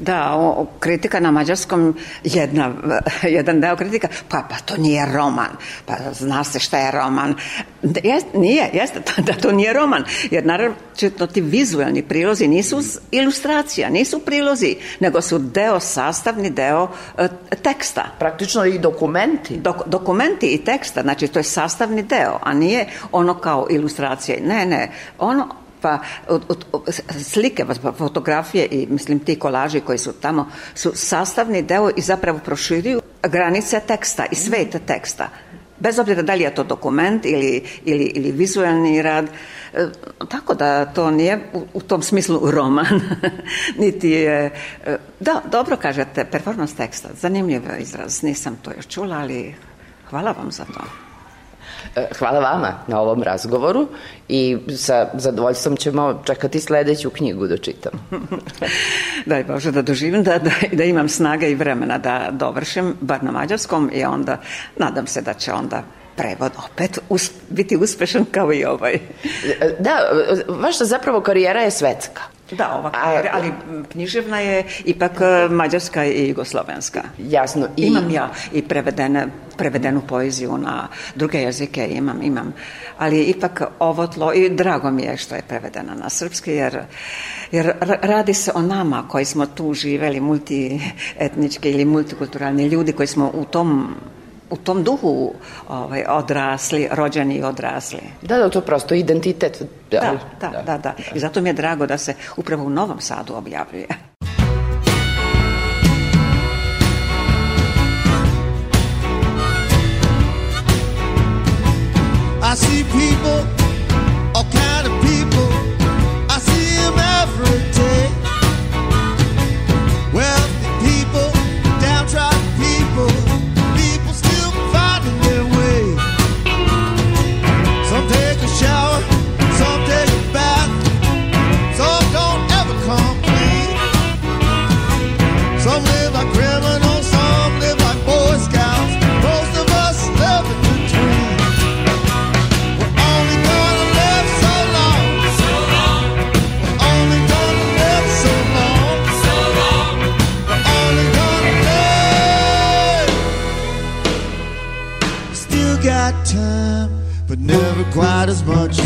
Speaker 11: Da, o, kritika na mađarskom, jedna, *laughs* jedan deo kritika, pa, pa to nije roman, pa zna se šta je roman. Jest, nije, jeste, *laughs* da to nije roman, jer naravno ti vizualni prilozi nisu ilustracija, nisu prilozi, nego su deo, sastavni deo e, teksta.
Speaker 10: Praktično i dokumenti.
Speaker 11: Dok, dokumenti i teksta, znači to je sastavni deo, a nije ono kao ilustracija. Ne, ne, ono, pa od, od, od, slike, pa fotografije i mislim ti kolaži koji su tamo su sastavni deo i zapravo proširuju granice teksta i sveta teksta. Bez obzira da li je to dokument ili, ili, ili vizualni rad, e, tako da to nije u, u tom smislu roman, *laughs* niti je... E, da, dobro kažete, performance teksta, zanimljiv izraz, nisam to još čula, ali hvala vam za to.
Speaker 10: E, hvala vama na ovom razgovoru i sa zadovoljstvom ćemo čekati sledeću knjigu da čitam. *laughs*
Speaker 11: Daj Bože da doživim, da, da, da imam snage i vremena da dovršim, bar na mađarskom i onda nadam se da će onda prevod opet us, biti uspešan kao i ovaj.
Speaker 10: E, da, vaša zapravo karijera je svetska.
Speaker 11: Da, ova, A, ali književna je ipak e, mađarska i jugoslovenska.
Speaker 10: Jasno.
Speaker 11: I... Imam ja i prevedene, prevedenu poeziju na druge jezike, imam, imam. Ali ipak ovo tlo, i drago mi je što je prevedena na srpski, jer, jer radi se o nama koji smo tu živeli, multietnički ili multikulturalni ljudi koji smo u tom u tom duhu ovaj, odrasli, rođeni i odrasli.
Speaker 10: Da, da, to prosto identitet.
Speaker 11: Da, da, da, da, da, da. I zato mi je drago da se upravo u Novom Sadu objavljuje. I see people, quite as much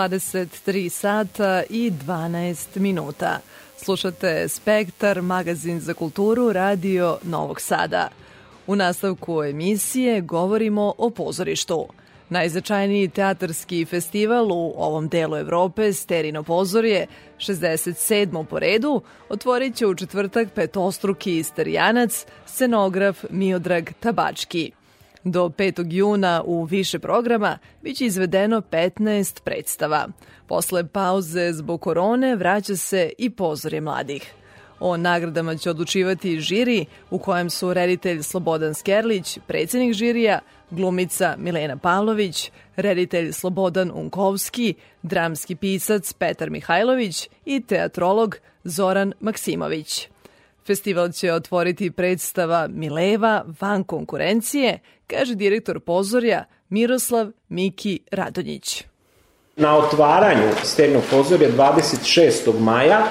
Speaker 3: 23 sata i 12 minuta. Slušate Spektar, magazin za kulturu, radio Novog Sada. U nastavku emisije govorimo o pozorištu. Najzačajniji teatarski festival u ovom delu Evrope, Sterino pozorje, 67. po redu, otvorit će u četvrtak petostruki istarijanac, scenograf Miodrag Tabački. Do 5. juna u više programa biće izvedeno 15 predstava. Posle pauze zbog korone vraća se i pozorje mladih. O nagradama će odlučivati žiri u kojem su reditelj Slobodan Skerlić, predsednik žirija, glumica Milena Pavlović, reditelj Slobodan Unkovski, dramski pisac Petar Mihajlović i teatrolog Zoran Maksimović. Festival će otvoriti predstava Mileva van konkurencije, kaže direktor pozorja Miroslav Miki Radonjić.
Speaker 12: Na otvaranju Sternog pozorja 26. maja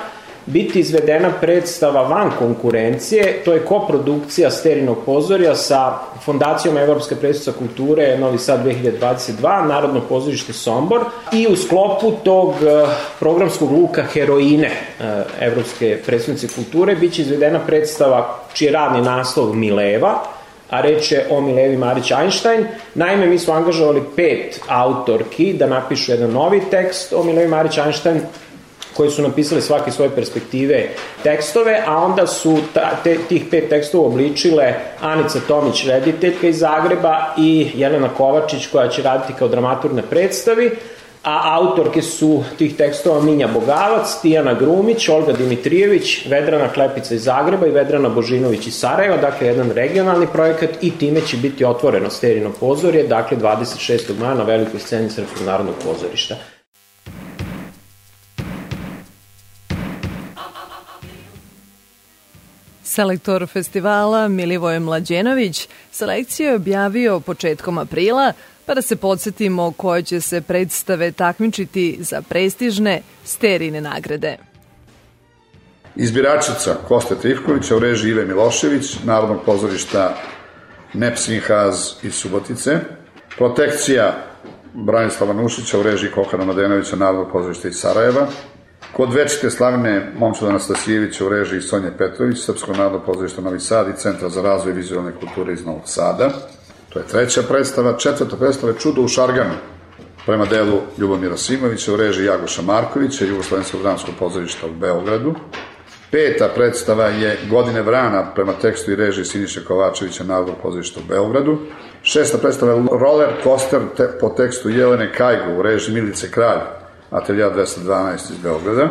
Speaker 12: biti izvedena predstava van konkurencije, to je koprodukcija Sterinog pozorja sa Fondacijom Evropske predstavca kulture Novi Sad 2022, Narodno pozorište Sombor i u sklopu tog eh, programskog luka Heroine eh, Evropske predstavnice kulture biće izvedena predstava čiji je radni naslov Mileva, a reč je o Milevi Marić Einstein. Naime, mi smo angažovali pet autorki da napišu jedan novi tekst o Milevi Marić Einstein, koji su napisali svake svoje perspektive tekstove, a onda su ta, te, tih pet tekstova obličile Anica Tomić, rediteljka iz Zagreba i Jelena Kovačić koja će raditi kao dramaturg na predstavi, a autorke su tih tekstova Minja Bogavac, Tijana Grumić, Olga Dimitrijević, Vedrana Klepica iz Zagreba i Vedrana Božinović iz Sarajeva, dakle jedan regionalni projekat i time će biti otvoreno Sterino pozorje, dakle 26. maja na velikoj sceni Srpskog narodnog pozorišta.
Speaker 3: Selektor festivala Milivoje Mlađenović selekciju je objavio početkom aprila, pa da se podsjetimo koje će se predstave takmičiti za prestižne sterine nagrade.
Speaker 13: Izbiračica Koste Trivkovića u režiji Ive Milošević, Narodnog pozorišta Nepsinhaz iz Subotice, Protekcija Branislava Nušića u režiji Kokana Mladenovića, Narodnog pozorišta iz Sarajeva, Kod večite slavne Momčada Anastasijevića u režiji Sonje Petrović, Srpsko narodno pozorište Novi Sad i Centra za razvoj vizualne kulture iz Novog Sada. To je treća predstava. Četvrta predstava je Čudo u Šarganu, prema delu Ljubomira Simovića u režiji Jagoša Markovića, Jugoslovenskog dramskog pozorišta u Beogradu. Peta predstava je Godine vrana prema tekstu i režiji Siniše Kovačevića Narodnog pozorišta u Beogradu. Šesta predstava je Roller Coaster te, po tekstu Jelene Kajgu u režiji Milice Kralj Atelja 212 iz Beograda.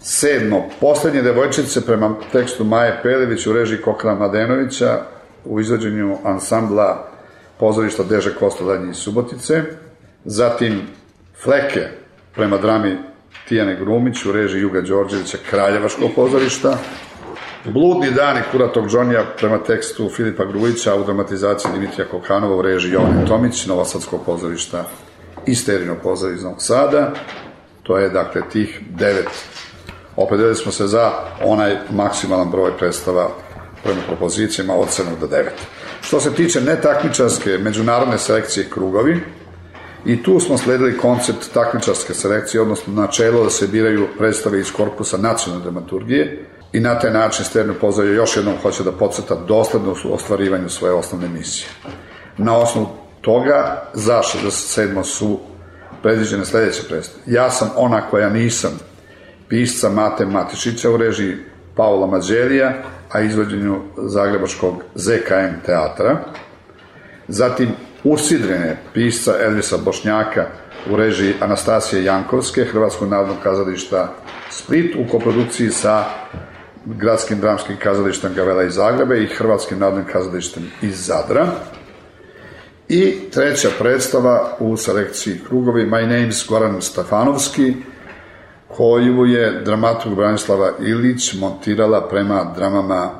Speaker 13: Sedmo, poslednje devojčice prema tekstu Maje Pelević u režiji Kokana Mladenovića u izvođenju ansambla pozorišta Deže Kostodanje iz Subotice. Zatim Fleke prema drami Tijane Grumić u režiji Juga Đorđevića Kraljevaškog pozorišta. Bludni dani Kuratog Džonija prema tekstu Filipa Grujića u dramatizaciji Dimitrija Kokanova u režiji Jovane Tomić, Novosadskog pozorišta i Sterino pozor iz Novog Sada. To je, dakle, tih devet. Opredelili smo se za onaj maksimalan broj predstava prema propozicijama od 7 do 9. Što se tiče netakmičarske međunarodne selekcije krugovi, i tu smo sledili koncept takmičarske selekcije, odnosno načelo da se biraju predstave iz korpusa nacionalne dramaturgije i na taj način Sterno pozorje još jednom hoće da podcrta doslednost u ostvarivanju svoje osnovne misije. Na osnovu toga za 67. su predviđene sledeće predstave. Ja sam ona koja nisam, pisca Mate Matišića u režiji Paula Mađelija, a izvođenju Zagrebačkog ZKM teatra. Zatim Usidrene, pisca Elvisa Bošnjaka u režiji Anastasije Jankovske, Hrvatskog narodnog kazališta Split u koprodukciji sa Gradskim dramskim kazalištem Gavela iz Zagrebe i Hrvatskim narodnim kazalištem iz Zadra. I treća predstava u selekciji krugovi My Name's Goran Stefanovski, koju je dramaturg Branislava Ilić montirala prema dramama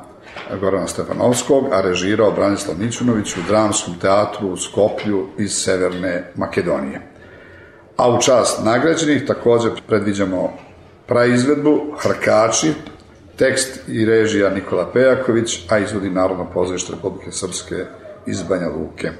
Speaker 13: Gorana Stefanovskog, a režirao Branislav Nićunović u dramskom teatru u Skoplju iz Severne Makedonije. A u čast nagrađenih takođe predviđamo praizvedbu Hrkači, tekst i režija Nikola Pejaković, a izvodi Narodno pozorište Republike Srpske iz Banja Luke.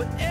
Speaker 14: But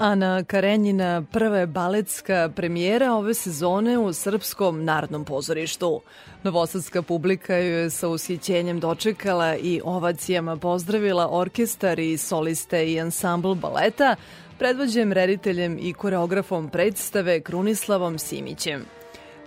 Speaker 3: Ana Karenjina prva je baletska premijera ove sezone u Srpskom narodnom pozorištu. Novosadska publika ju je sa ushićenjem dočekala i ovacijama pozdravila orkestar i soliste i ansambl baleta, predvođen rediteljem i koreografom predstave Krunislavom Simićem.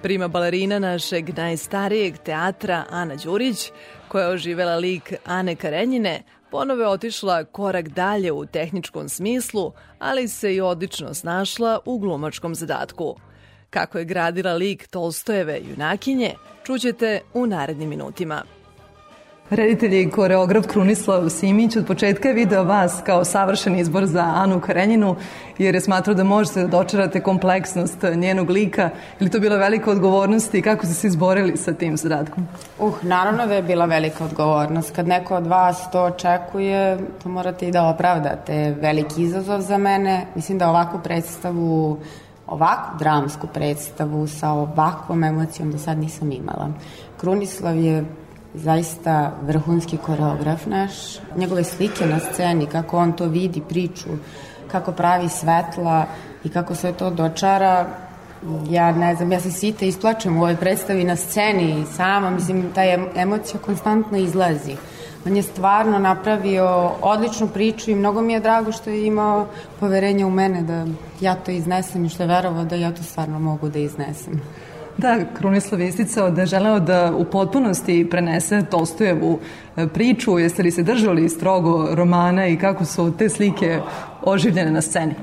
Speaker 3: Prima balerina našeg najstarijeg teatra Ana Đurić, koja je oživela lik Ane Karenjine, Ponove otišla korak dalje u tehničkom smislu, ali se i odlično snašla u glumačkom zadatku. Kako je gradila lik Tolstojeve junakinje, čućete u narednim minutima.
Speaker 15: Reditelj i koreograf Krunislav Simić od početka je video vas kao savršen izbor za Anu Karenjinu jer je smatrao da možete da dočarate kompleksnost njenog lika. Ili to bila velika odgovornost i kako ste se izborili sa tim zadatkom?
Speaker 16: Uh, naravno da je bila velika odgovornost. Kad neko od vas to očekuje, to morate i da opravdate. Veliki izazov za mene. Mislim da ovakvu predstavu ovakvu dramsku predstavu sa ovakvom emocijom do sad nisam imala. Krunislav je zaista vrhunski koreograf naš. Njegove slike na sceni, kako on to vidi, priču, kako pravi svetla i kako sve to dočara, ja ne znam, ja se sita isplačem u ovoj predstavi na sceni sama, mislim, ta emocija konstantno izlazi. On je stvarno napravio odličnu priču i mnogo mi je drago što je imao poverenje u mene da ja to iznesem i što je verovao da ja to stvarno mogu da iznesem.
Speaker 15: Da, Krunislav je isticao da je želeo da u potpunosti prenese Tolstojevu e, priču. Jeste li se držali strogo romana i kako su te slike oživljene na sceni?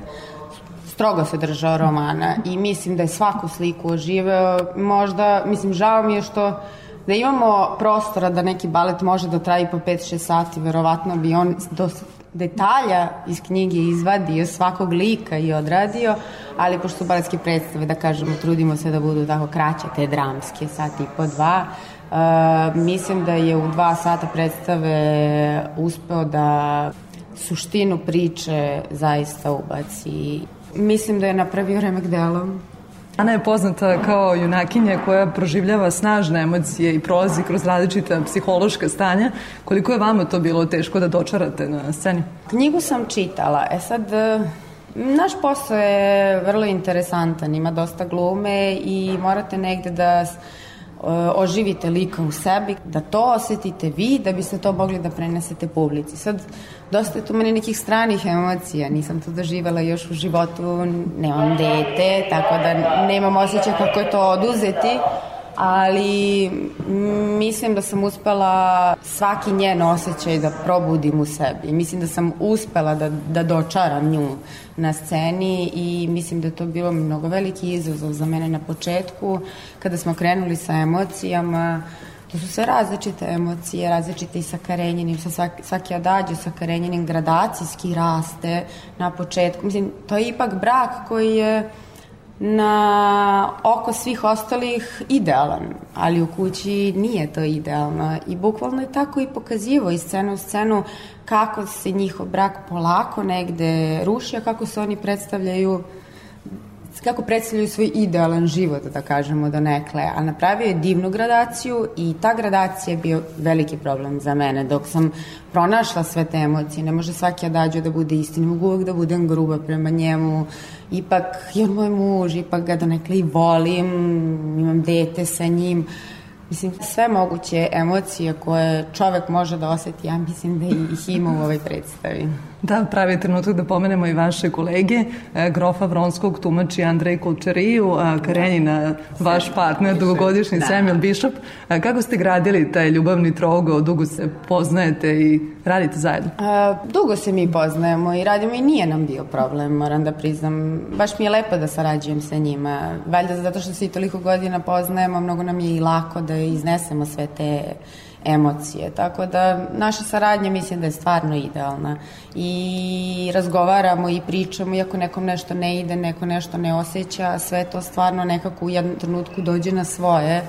Speaker 16: Strogo se držao romana i mislim da je svaku sliku oživeo. Možda, mislim, žao mi je što da imamo prostora da neki balet može da traji po 5-6 sati, verovatno bi on do detalja iz knjige izvadio svakog lika i odradio, ali pošto su baletske predstave, da kažemo, trudimo se da budu tako kraće, te dramske, sat i po dva, Uh, mislim da je u dva sata predstave uspeo da suštinu priče zaista ubaci. Mislim da je napravio remek delom
Speaker 15: Ana je poznata kao junakinja koja proživljava snažne emocije i prolazi kroz različita psihološka stanja. Koliko je vama to bilo teško da dočarate na sceni?
Speaker 16: Knjigu sam čitala. E sad, e, naš posao je vrlo interesantan. Ima dosta glume i morate negde da oživite lika u sebi, da to osetite vi, da biste to mogli da prenesete publici. Sad, dosta je tu meni nekih stranih emocija, nisam to doživela još u životu, nemam dete, tako da nemam osjećaj kako je to oduzeti, ali mislim da sam uspela svaki njen osjećaj da probudim u sebi. Mislim da sam uspela da, da dočaram nju na sceni i mislim da to bilo mnogo veliki izazov za mene na početku kada smo krenuli sa emocijama To su sve različite emocije, različite i sa Karenjinim, sa svaki, svaki adađe sa Karenjinim gradacijski raste na početku. Mislim, to je ipak brak koji je na oko svih ostalih idealan, ali u kući nije to idealno. I bukvalno je tako i pokazivo iz scenu u scenu kako se njihov brak polako negde ruši, a kako se oni predstavljaju kako predstavljaju svoj idealan život, da kažemo do nekle, a napravio je divnu gradaciju i ta gradacija je bio veliki problem za mene. Dok sam pronašla sve te emocije, ne može svaki adađo da bude istin, mogu uvek da budem gruba prema njemu, ipak je moj muž, ipak ga do nekle i volim, imam dete sa njim, Mislim, sve moguće emocije koje čovek može da oseti, ja mislim da ih ima u ovoj predstavi.
Speaker 15: Da, pravi trenutak da pomenemo i vaše kolege, e, Grofa Vronskog tumači Andrej Kulčariju, a Karenjina, vaš partner, dugogodišnji da. Samuel Bishop. E, kako ste gradili taj ljubavni trogo, dugo se poznajete i radite zajedno?
Speaker 16: A, dugo se mi poznajemo i radimo i nije nam bio problem, moram da priznam. Baš mi je lepo da sarađujem sa njima. Valjda zato što se i toliko godina poznajemo, mnogo nam je i lako da iznesemo sve te emocije. Tako da naša saradnja mislim da je stvarno idealna i razgovaramo i pričamo iako nekom nešto ne ide, neko nešto ne osjeća, sve to stvarno nekako u jednom trenutku dođe na svoje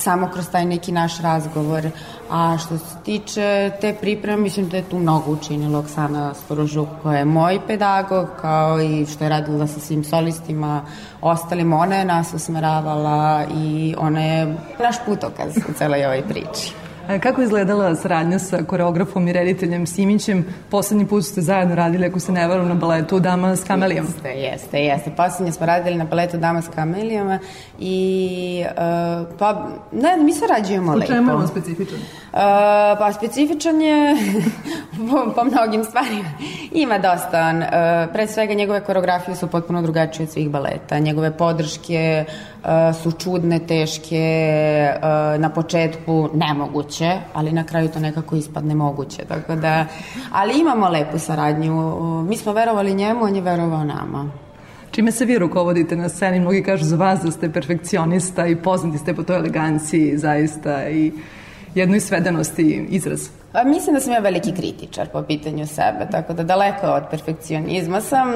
Speaker 16: samo kroz taj neki naš razgovor. A što se tiče te pripreme, mislim da je tu mnogo učinila Oksana Storožuk, koja je moj pedagog, kao i što je radila sa svim solistima, ostalim, ona je nas usmeravala i ona je naš putokaz u celoj ovoj priči.
Speaker 15: Kako je izgledala saradnja sa koreografom i rediteljem Simićem? Poslednji put ste zajedno radili, ako se ne varam, na baletu Dama s kamelijama.
Speaker 16: Jeste, jeste, jeste. Poslednje smo radili na baletu Dama s kamelijama i uh, pa, ne, mi sarađujemo lepo.
Speaker 15: U čemu je on specifičan?
Speaker 16: Uh, pa specifičan je *laughs* po, po mnogim stvarima. Ima dosta. Uh, pre svega njegove koreografije su potpuno drugačije od svih baleta. Njegove podrške uh, su čudne, teške, uh, na početku nemoguće, ali na kraju to nekako ispadne moguće. Tako da, ali imamo lepu saradnju. Mi smo verovali njemu, on je verovao nama.
Speaker 3: Čime se vi rukovodite na sceni? Mnogi kažu za vas da ste perfekcionista i poznati ste po toj eleganciji zaista i jednoj svedenosti izraz.
Speaker 16: Pa mislim da sam ja veliki kritičar po pitanju sebe, tako da daleko od perfekcionizma sam.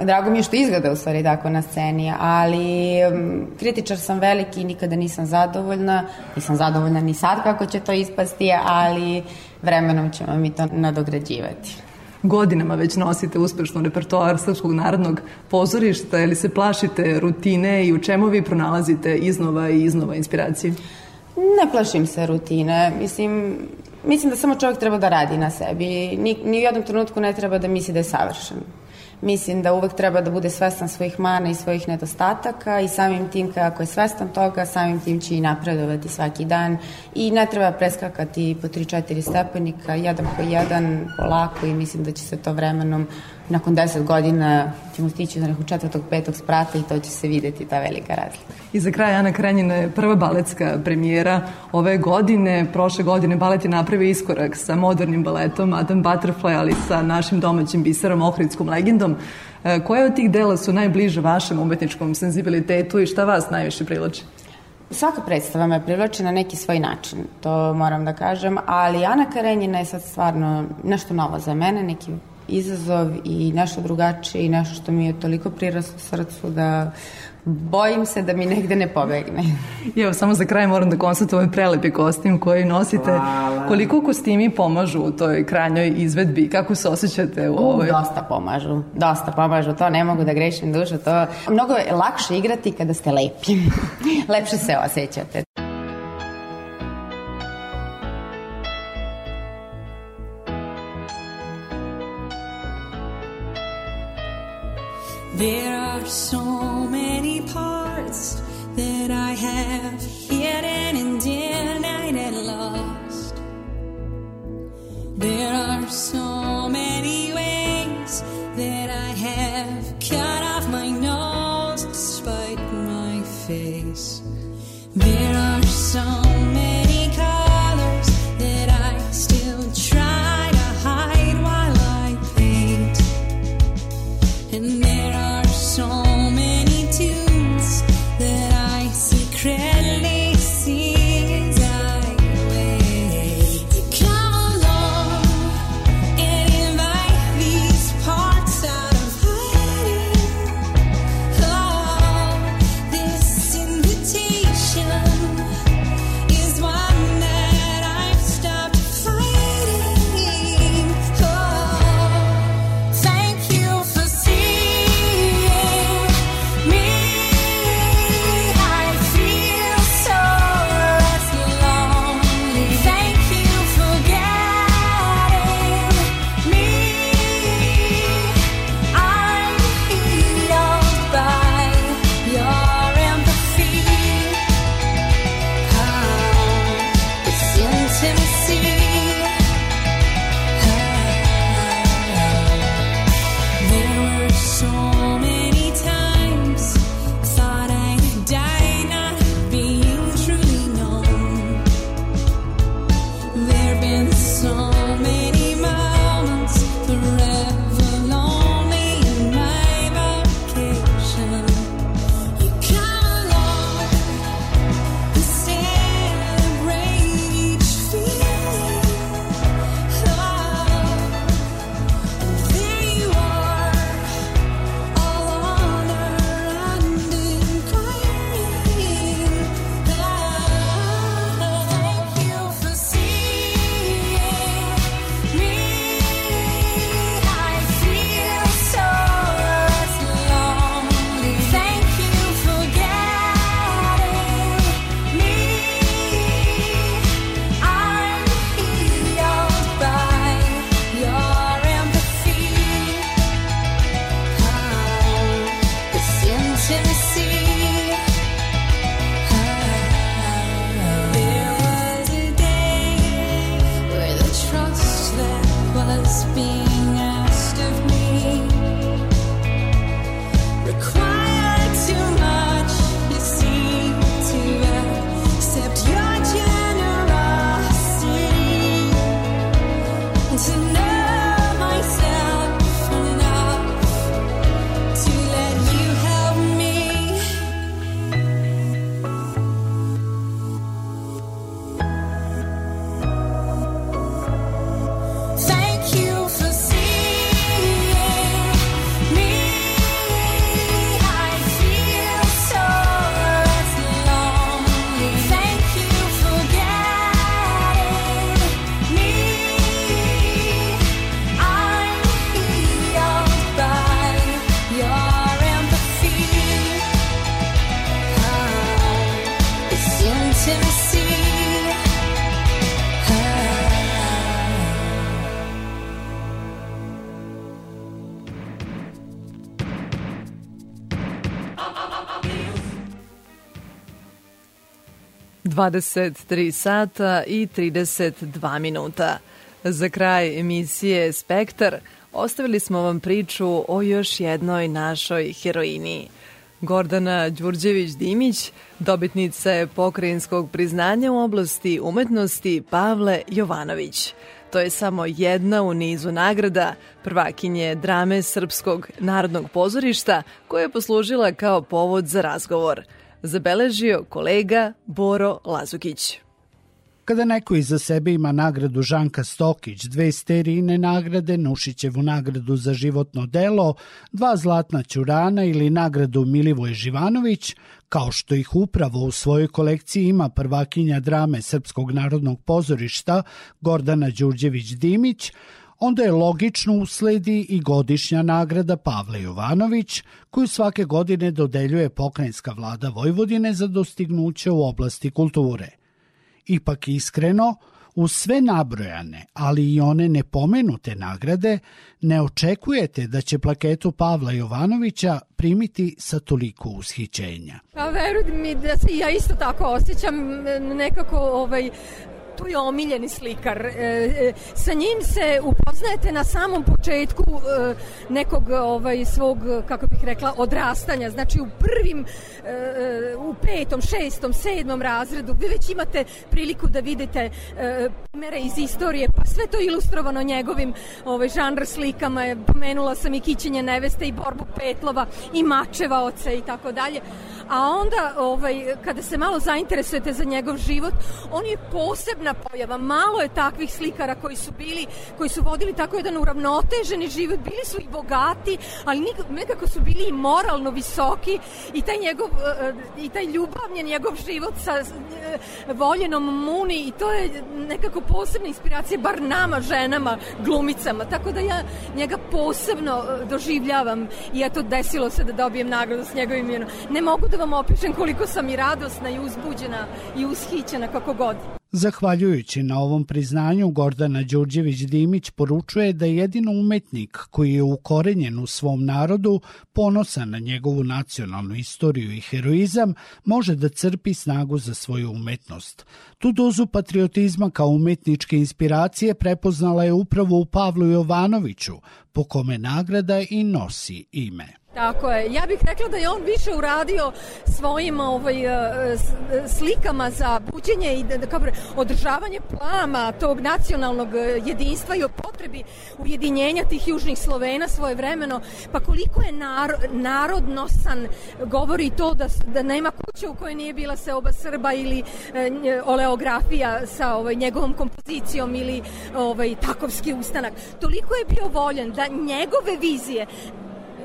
Speaker 16: Drago mi je što izgleda u stvari tako na sceni, ali um, kritičar sam veliki i nikada nisam zadovoljna. Nisam zadovoljna ni sad kako će to ispasti, ali vremenom ćemo mi to nadograđivati
Speaker 3: godinama već nosite uspešno repertoar Srpskog narodnog pozorišta, ili se plašite rutine i u čemu vi pronalazite iznova i iznova inspiracije?
Speaker 16: Ne plašim se rutine. Mislim, mislim da samo čovjek treba da radi na sebi. Ni, ni u jednom trenutku ne treba da misli da je savršen. Mislim da uvek treba da bude svestan svojih mana i svojih nedostataka i samim tim kako je svestan toga, samim tim će i napredovati svaki dan i ne treba preskakati po 3-4 stepenika, jedan po jedan, polako i mislim da će se to vremenom nakon 10 godina ćemo stići do nekog četvrtog, petog sprata i to će se videti ta velika razlika.
Speaker 3: I za kraj Ana Krenjina je prva baletska premijera ove godine. Prošle godine balet je napravio iskorak sa modernim baletom Adam Butterfly, ali sa našim domaćim biserom Ohridskom legendom. E, koje od tih dela su najbliže vašem umetničkom senzibilitetu i šta vas najviše privlači?
Speaker 16: Svaka predstava me privlači na neki svoj način, to moram da kažem, ali Ana Karenjina je sad stvarno nešto novo za mene, neki izazov i nešto drugačije i nešto što mi je toliko priraslo srcu da bojim se da mi negde ne pobegne.
Speaker 3: I *laughs* evo, samo za kraj moram da konstatujem prelepi kostim koji nosite. Hvala. Koliko kostimi pomažu u toj krajnjoj izvedbi? Kako se osjećate u ovoj?
Speaker 16: U, dosta pomažu. Dosta pomažu. To ne mogu da grešim dušu. To mnogo je lakše igrati kada ste lepi. *laughs* Lepše se osjećate.
Speaker 17: There are so many parts that I have hidden and denied and lost. There are so many ways that I have cut off my nose despite my face. There are so
Speaker 3: 23 sata i 32 minuta. Za kraj emisije Spektar ostavili smo vam priču o još jednoj našoj heroini. Gordana Đurđević-Dimić, dobitnica je pokrajinskog priznanja u oblasti umetnosti Pavle Jovanović. To je samo jedna u nizu nagrada prvakinje drame Srpskog narodnog pozorišta koja je poslužila kao povod za razgovor. Zabeležio kolega Boro Lazukić.
Speaker 18: Kada neko iza sebe ima nagradu Žanka Stokić, dve sterijine nagrade, Nušićevu nagradu za životno delo, dva zlatna ćurana ili nagradu Milivoje Živanović, kao što ih upravo u svojoj kolekciji ima prvakinja drame Srpskog narodnog pozorišta Gordana Đurđević-Dimić, onda je logično usledi i godišnja nagrada Pavle Jovanović, koju svake godine dodeljuje pokrajinska vlada Vojvodine za dostignuće u oblasti kulture – Ipak iskreno, uz sve nabrojane, ali i one nepomenute nagrade, ne očekujete da će plaketu Pavla Jovanovića primiti sa toliko ushićenja.
Speaker 19: Pa veruj mi da se ja isto tako osjećam nekako ovaj tu je omiljeni slikar. E, e, sa njim se upoznajete na samom početku e, nekog ovaj svog, kako bih rekla, odrastanja. Znači u prvim, u petom, šestom, sedmom razredu vi već imate priliku da vidite primere iz istorije, pa sve to ilustrovano njegovim ovaj, žanr slikama. Pomenula sam i Kićenje neveste i Borbu Petlova i Mačeva oca i tako dalje a onda ovaj, kada se malo zainteresujete za njegov život, on je posebna pojava. Malo je takvih slikara koji su bili, koji su vodili tako jedan uravnoteženi život, bili su i bogati, ali nekako su bili i moralno visoki i taj njegov, eh, i taj ljubavnjen njegov život sa eh, voljenom Muni i to je nekako posebna inspiracija, bar nama, ženama, glumicama. Tako da ja njega posebno doživljavam i eto desilo se da dobijem nagradu s njegovim imenom. Ne mogu da vam opišem koliko sam i radosna i uzbuđena i ushićena kako god.
Speaker 18: Zahvaljujući na ovom priznanju, Gordana Đurđević-Dimić poručuje da je jedino umetnik koji je ukorenjen u svom narodu, ponosan na njegovu nacionalnu istoriju i heroizam, može da crpi snagu za svoju umetnost. Tu dozu patriotizma kao umetničke inspiracije prepoznala je upravo u Pavlu Jovanoviću, po kome nagrada i nosi ime.
Speaker 19: Tako je. Ja bih rekla da je on više uradio svojim ovaj, e, slikama za buđenje i da, da, održavanje plama tog nacionalnog e, jedinstva i o potrebi ujedinjenja tih južnih Slovena svoje vremeno. Pa koliko je nar, narodnosan govori to da, da nema kuće u kojoj nije bila seoba Srba ili e, oleografija sa ovaj, njegovom kompozicijom ili ovaj, takovski ustanak. Toliko je bio voljen da njegove vizije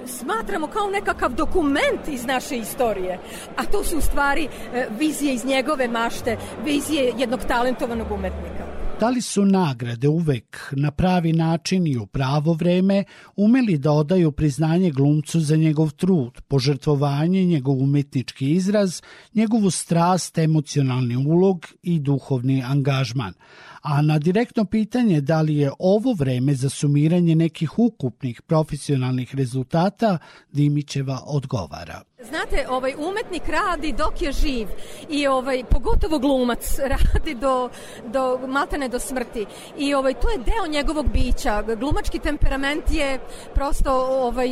Speaker 19: smatramo kao nekakav dokument iz naše istorije, a to su u stvari e, vizije iz njegove mašte, vizije jednog talentovanog umetnika.
Speaker 18: Da li su nagrade uvek na pravi način i u pravo vreme umeli da odaju priznanje glumcu za njegov trud, požrtvovanje, njegov umetnički izraz, njegovu strast, emocionalni ulog i duhovni angažman – a na direktno pitanje da li je ovo vreme za sumiranje nekih ukupnih profesionalnih rezultata, Dimićeva odgovara.
Speaker 19: Znate, ovaj umetnik radi dok je živ i ovaj pogotovo glumac *laughs* radi do do maltene do smrti. I ovaj to je deo njegovog bića. Glumački temperament je prosto ovaj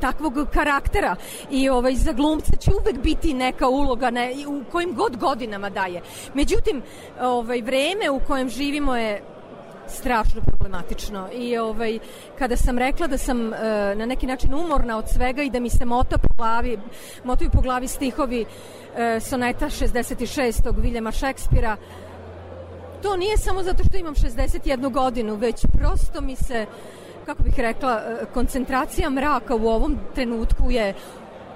Speaker 19: takvog karaktera i ovaj za glumca će uvek biti neka uloga ne, u kojim god godinama daje. Međutim, ovaj vreme u kojem živimo je strašno problematično i ovaj kada sam rekla da sam e, na neki način umorna od svega i da mi se mota po glavi motaju po glavi stihovi e, soneta 66. Viljema Šekspira to nije samo zato što imam 61 godinu već prosto mi se kako bih rekla e, koncentracija mraka u ovom trenutku je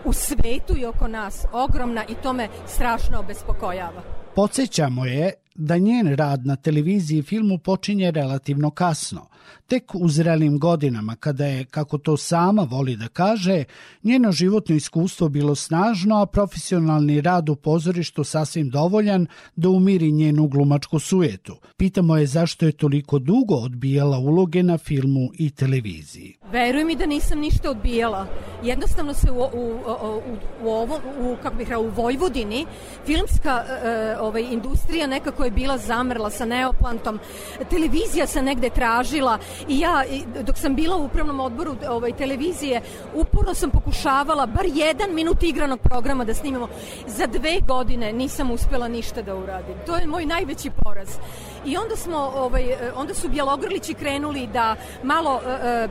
Speaker 19: u svetu i oko nas ogromna i to me strašno obespokojava.
Speaker 18: Podsećamo je da njen rad na televiziji i filmu počinje relativno kasno – Tek u zrelim godinama, kada je, kako to sama voli da kaže, njeno životno iskustvo bilo snažno, a profesionalni rad u pozorištu sasvim dovoljan da umiri njenu glumačku sujetu. Pitamo je zašto je toliko dugo odbijala uloge na filmu i televiziji.
Speaker 19: Veruj mi da nisam ništa odbijala. Jednostavno se u, u, u, u, ovom, u, kako bih rekao, u Vojvodini filmska e, ovaj, industrija nekako je bila zamrla sa neoplantom. Televizija se negde tražila i ja, dok sam bila u upravnom odboru ovaj, televizije, uporno sam pokušavala bar jedan minut igranog programa da snimamo. Za dve godine nisam uspela ništa da uradim. To je moj najveći poraz. I onda smo, ovaj, onda su Bjelogrlići krenuli da malo e,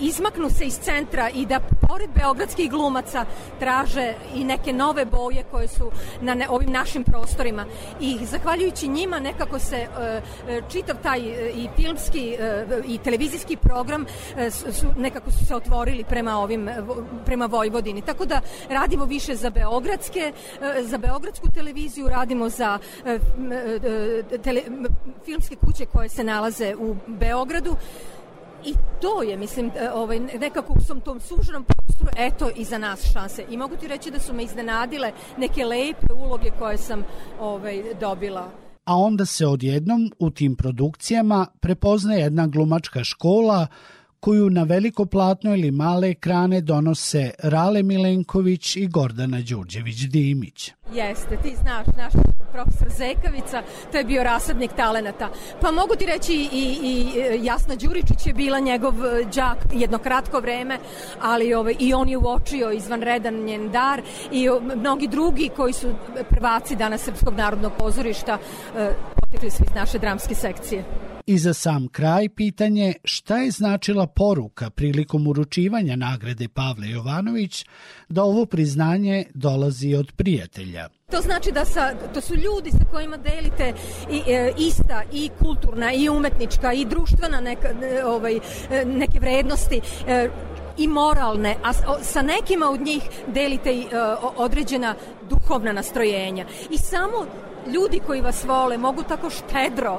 Speaker 19: izmaknu se iz centra i da pored beogradskih glumaca traže i neke nove boje koje su na ne, ovim našim prostorima. I zahvaljujući njima nekako se e, čitav taj e, i filmski e, i televizijski program su, nekako su se otvorili prema ovim prema Vojvodini. Tako da radimo više za beogradske za beogradsku televiziju radimo za tele, filmske kuće koje se nalaze u Beogradu I to je, mislim, e, ovaj, nekako u svom tom suženom prostoru, eto i za nas šanse. I mogu ti reći da su me iznenadile neke lepe uloge koje sam ovaj, dobila
Speaker 18: a onda se odjednom u tim produkcijama prepozna jedna glumačka škola koju na veliko platno ili male ekrane donose Rale Milenković i Gordana Đurđević-Dimić.
Speaker 19: Jeste, ti znaš, naš profesor Zekavica, to je bio rasadnik talenata. Pa mogu ti reći i, i Jasna Đuričić je bila njegov đak jedno kratko vreme, ali ovaj, i on je uočio izvanredan njen dar i mnogi drugi koji su prvaci danas Srpskog narodnog pozorišta eh, potekli su iz naše dramske sekcije.
Speaker 18: I za sam kraj pitanje šta je značila poruka prilikom uručivanja nagrade Pavle Jovanović da ovo priznanje dolazi od prijatelja.
Speaker 19: To znači da sa, to su ljudi sa kojima delite i, e, ista i kulturna i umetnička i društvena neka, e, ovaj, e, neke vrednosti e, i moralne, a sa nekima od njih delite i e, određena duhovna nastrojenja. I samo ljudi koji vas vole mogu tako štedro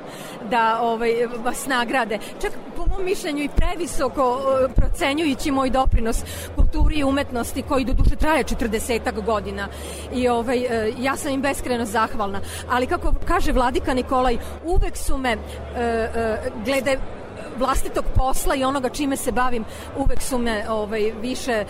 Speaker 19: da ovaj, vas nagrade. Čak po mom mišljenju i previsoko procenjujući moj doprinos kulturi i umetnosti koji do duše traje 40 godina. I ovaj, e, ja sam im beskreno zahvalna. Ali kako kaže Vladika Nikolaj, uvek su me e, e, glede vlastitog posla i onoga čime se bavim, uvek su me ovaj, više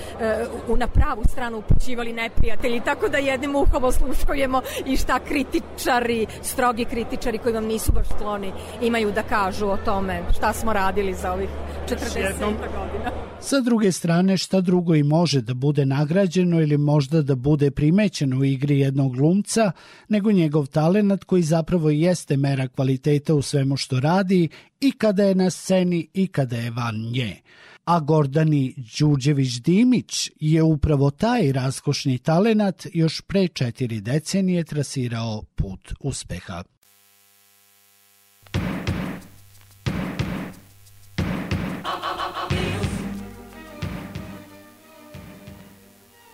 Speaker 19: uh, na pravu stranu upućivali neprijatelji, tako da jednim uhom osluškujemo i šta kritičari, strogi kritičari koji vam nisu baš skloni, imaju da kažu o tome šta smo radili za ovih 40 godina.
Speaker 18: Sa druge strane, šta drugo i može da bude nagrađeno ili možda da bude primećeno u igri jednog glumca, nego njegov talenat koji zapravo jeste mera kvaliteta u svemu što radi i kada je na sceni i kada je van nje. A Gordani Đuđević-Dimić je upravo taj raskošni talenat još pre četiri decenije trasirao put uspeha.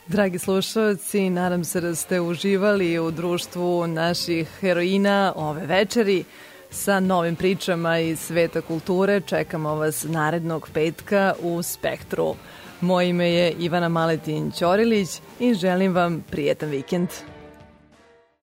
Speaker 3: Dragi slušalci, nadam se da ste uživali u društvu naših heroina ove večeri sa novim pričama iz sveta kulture. Čekamo vas narednog petka u Spektru. Moje ime je Ivana Maletin Ćorilić i želim vam prijetan vikend.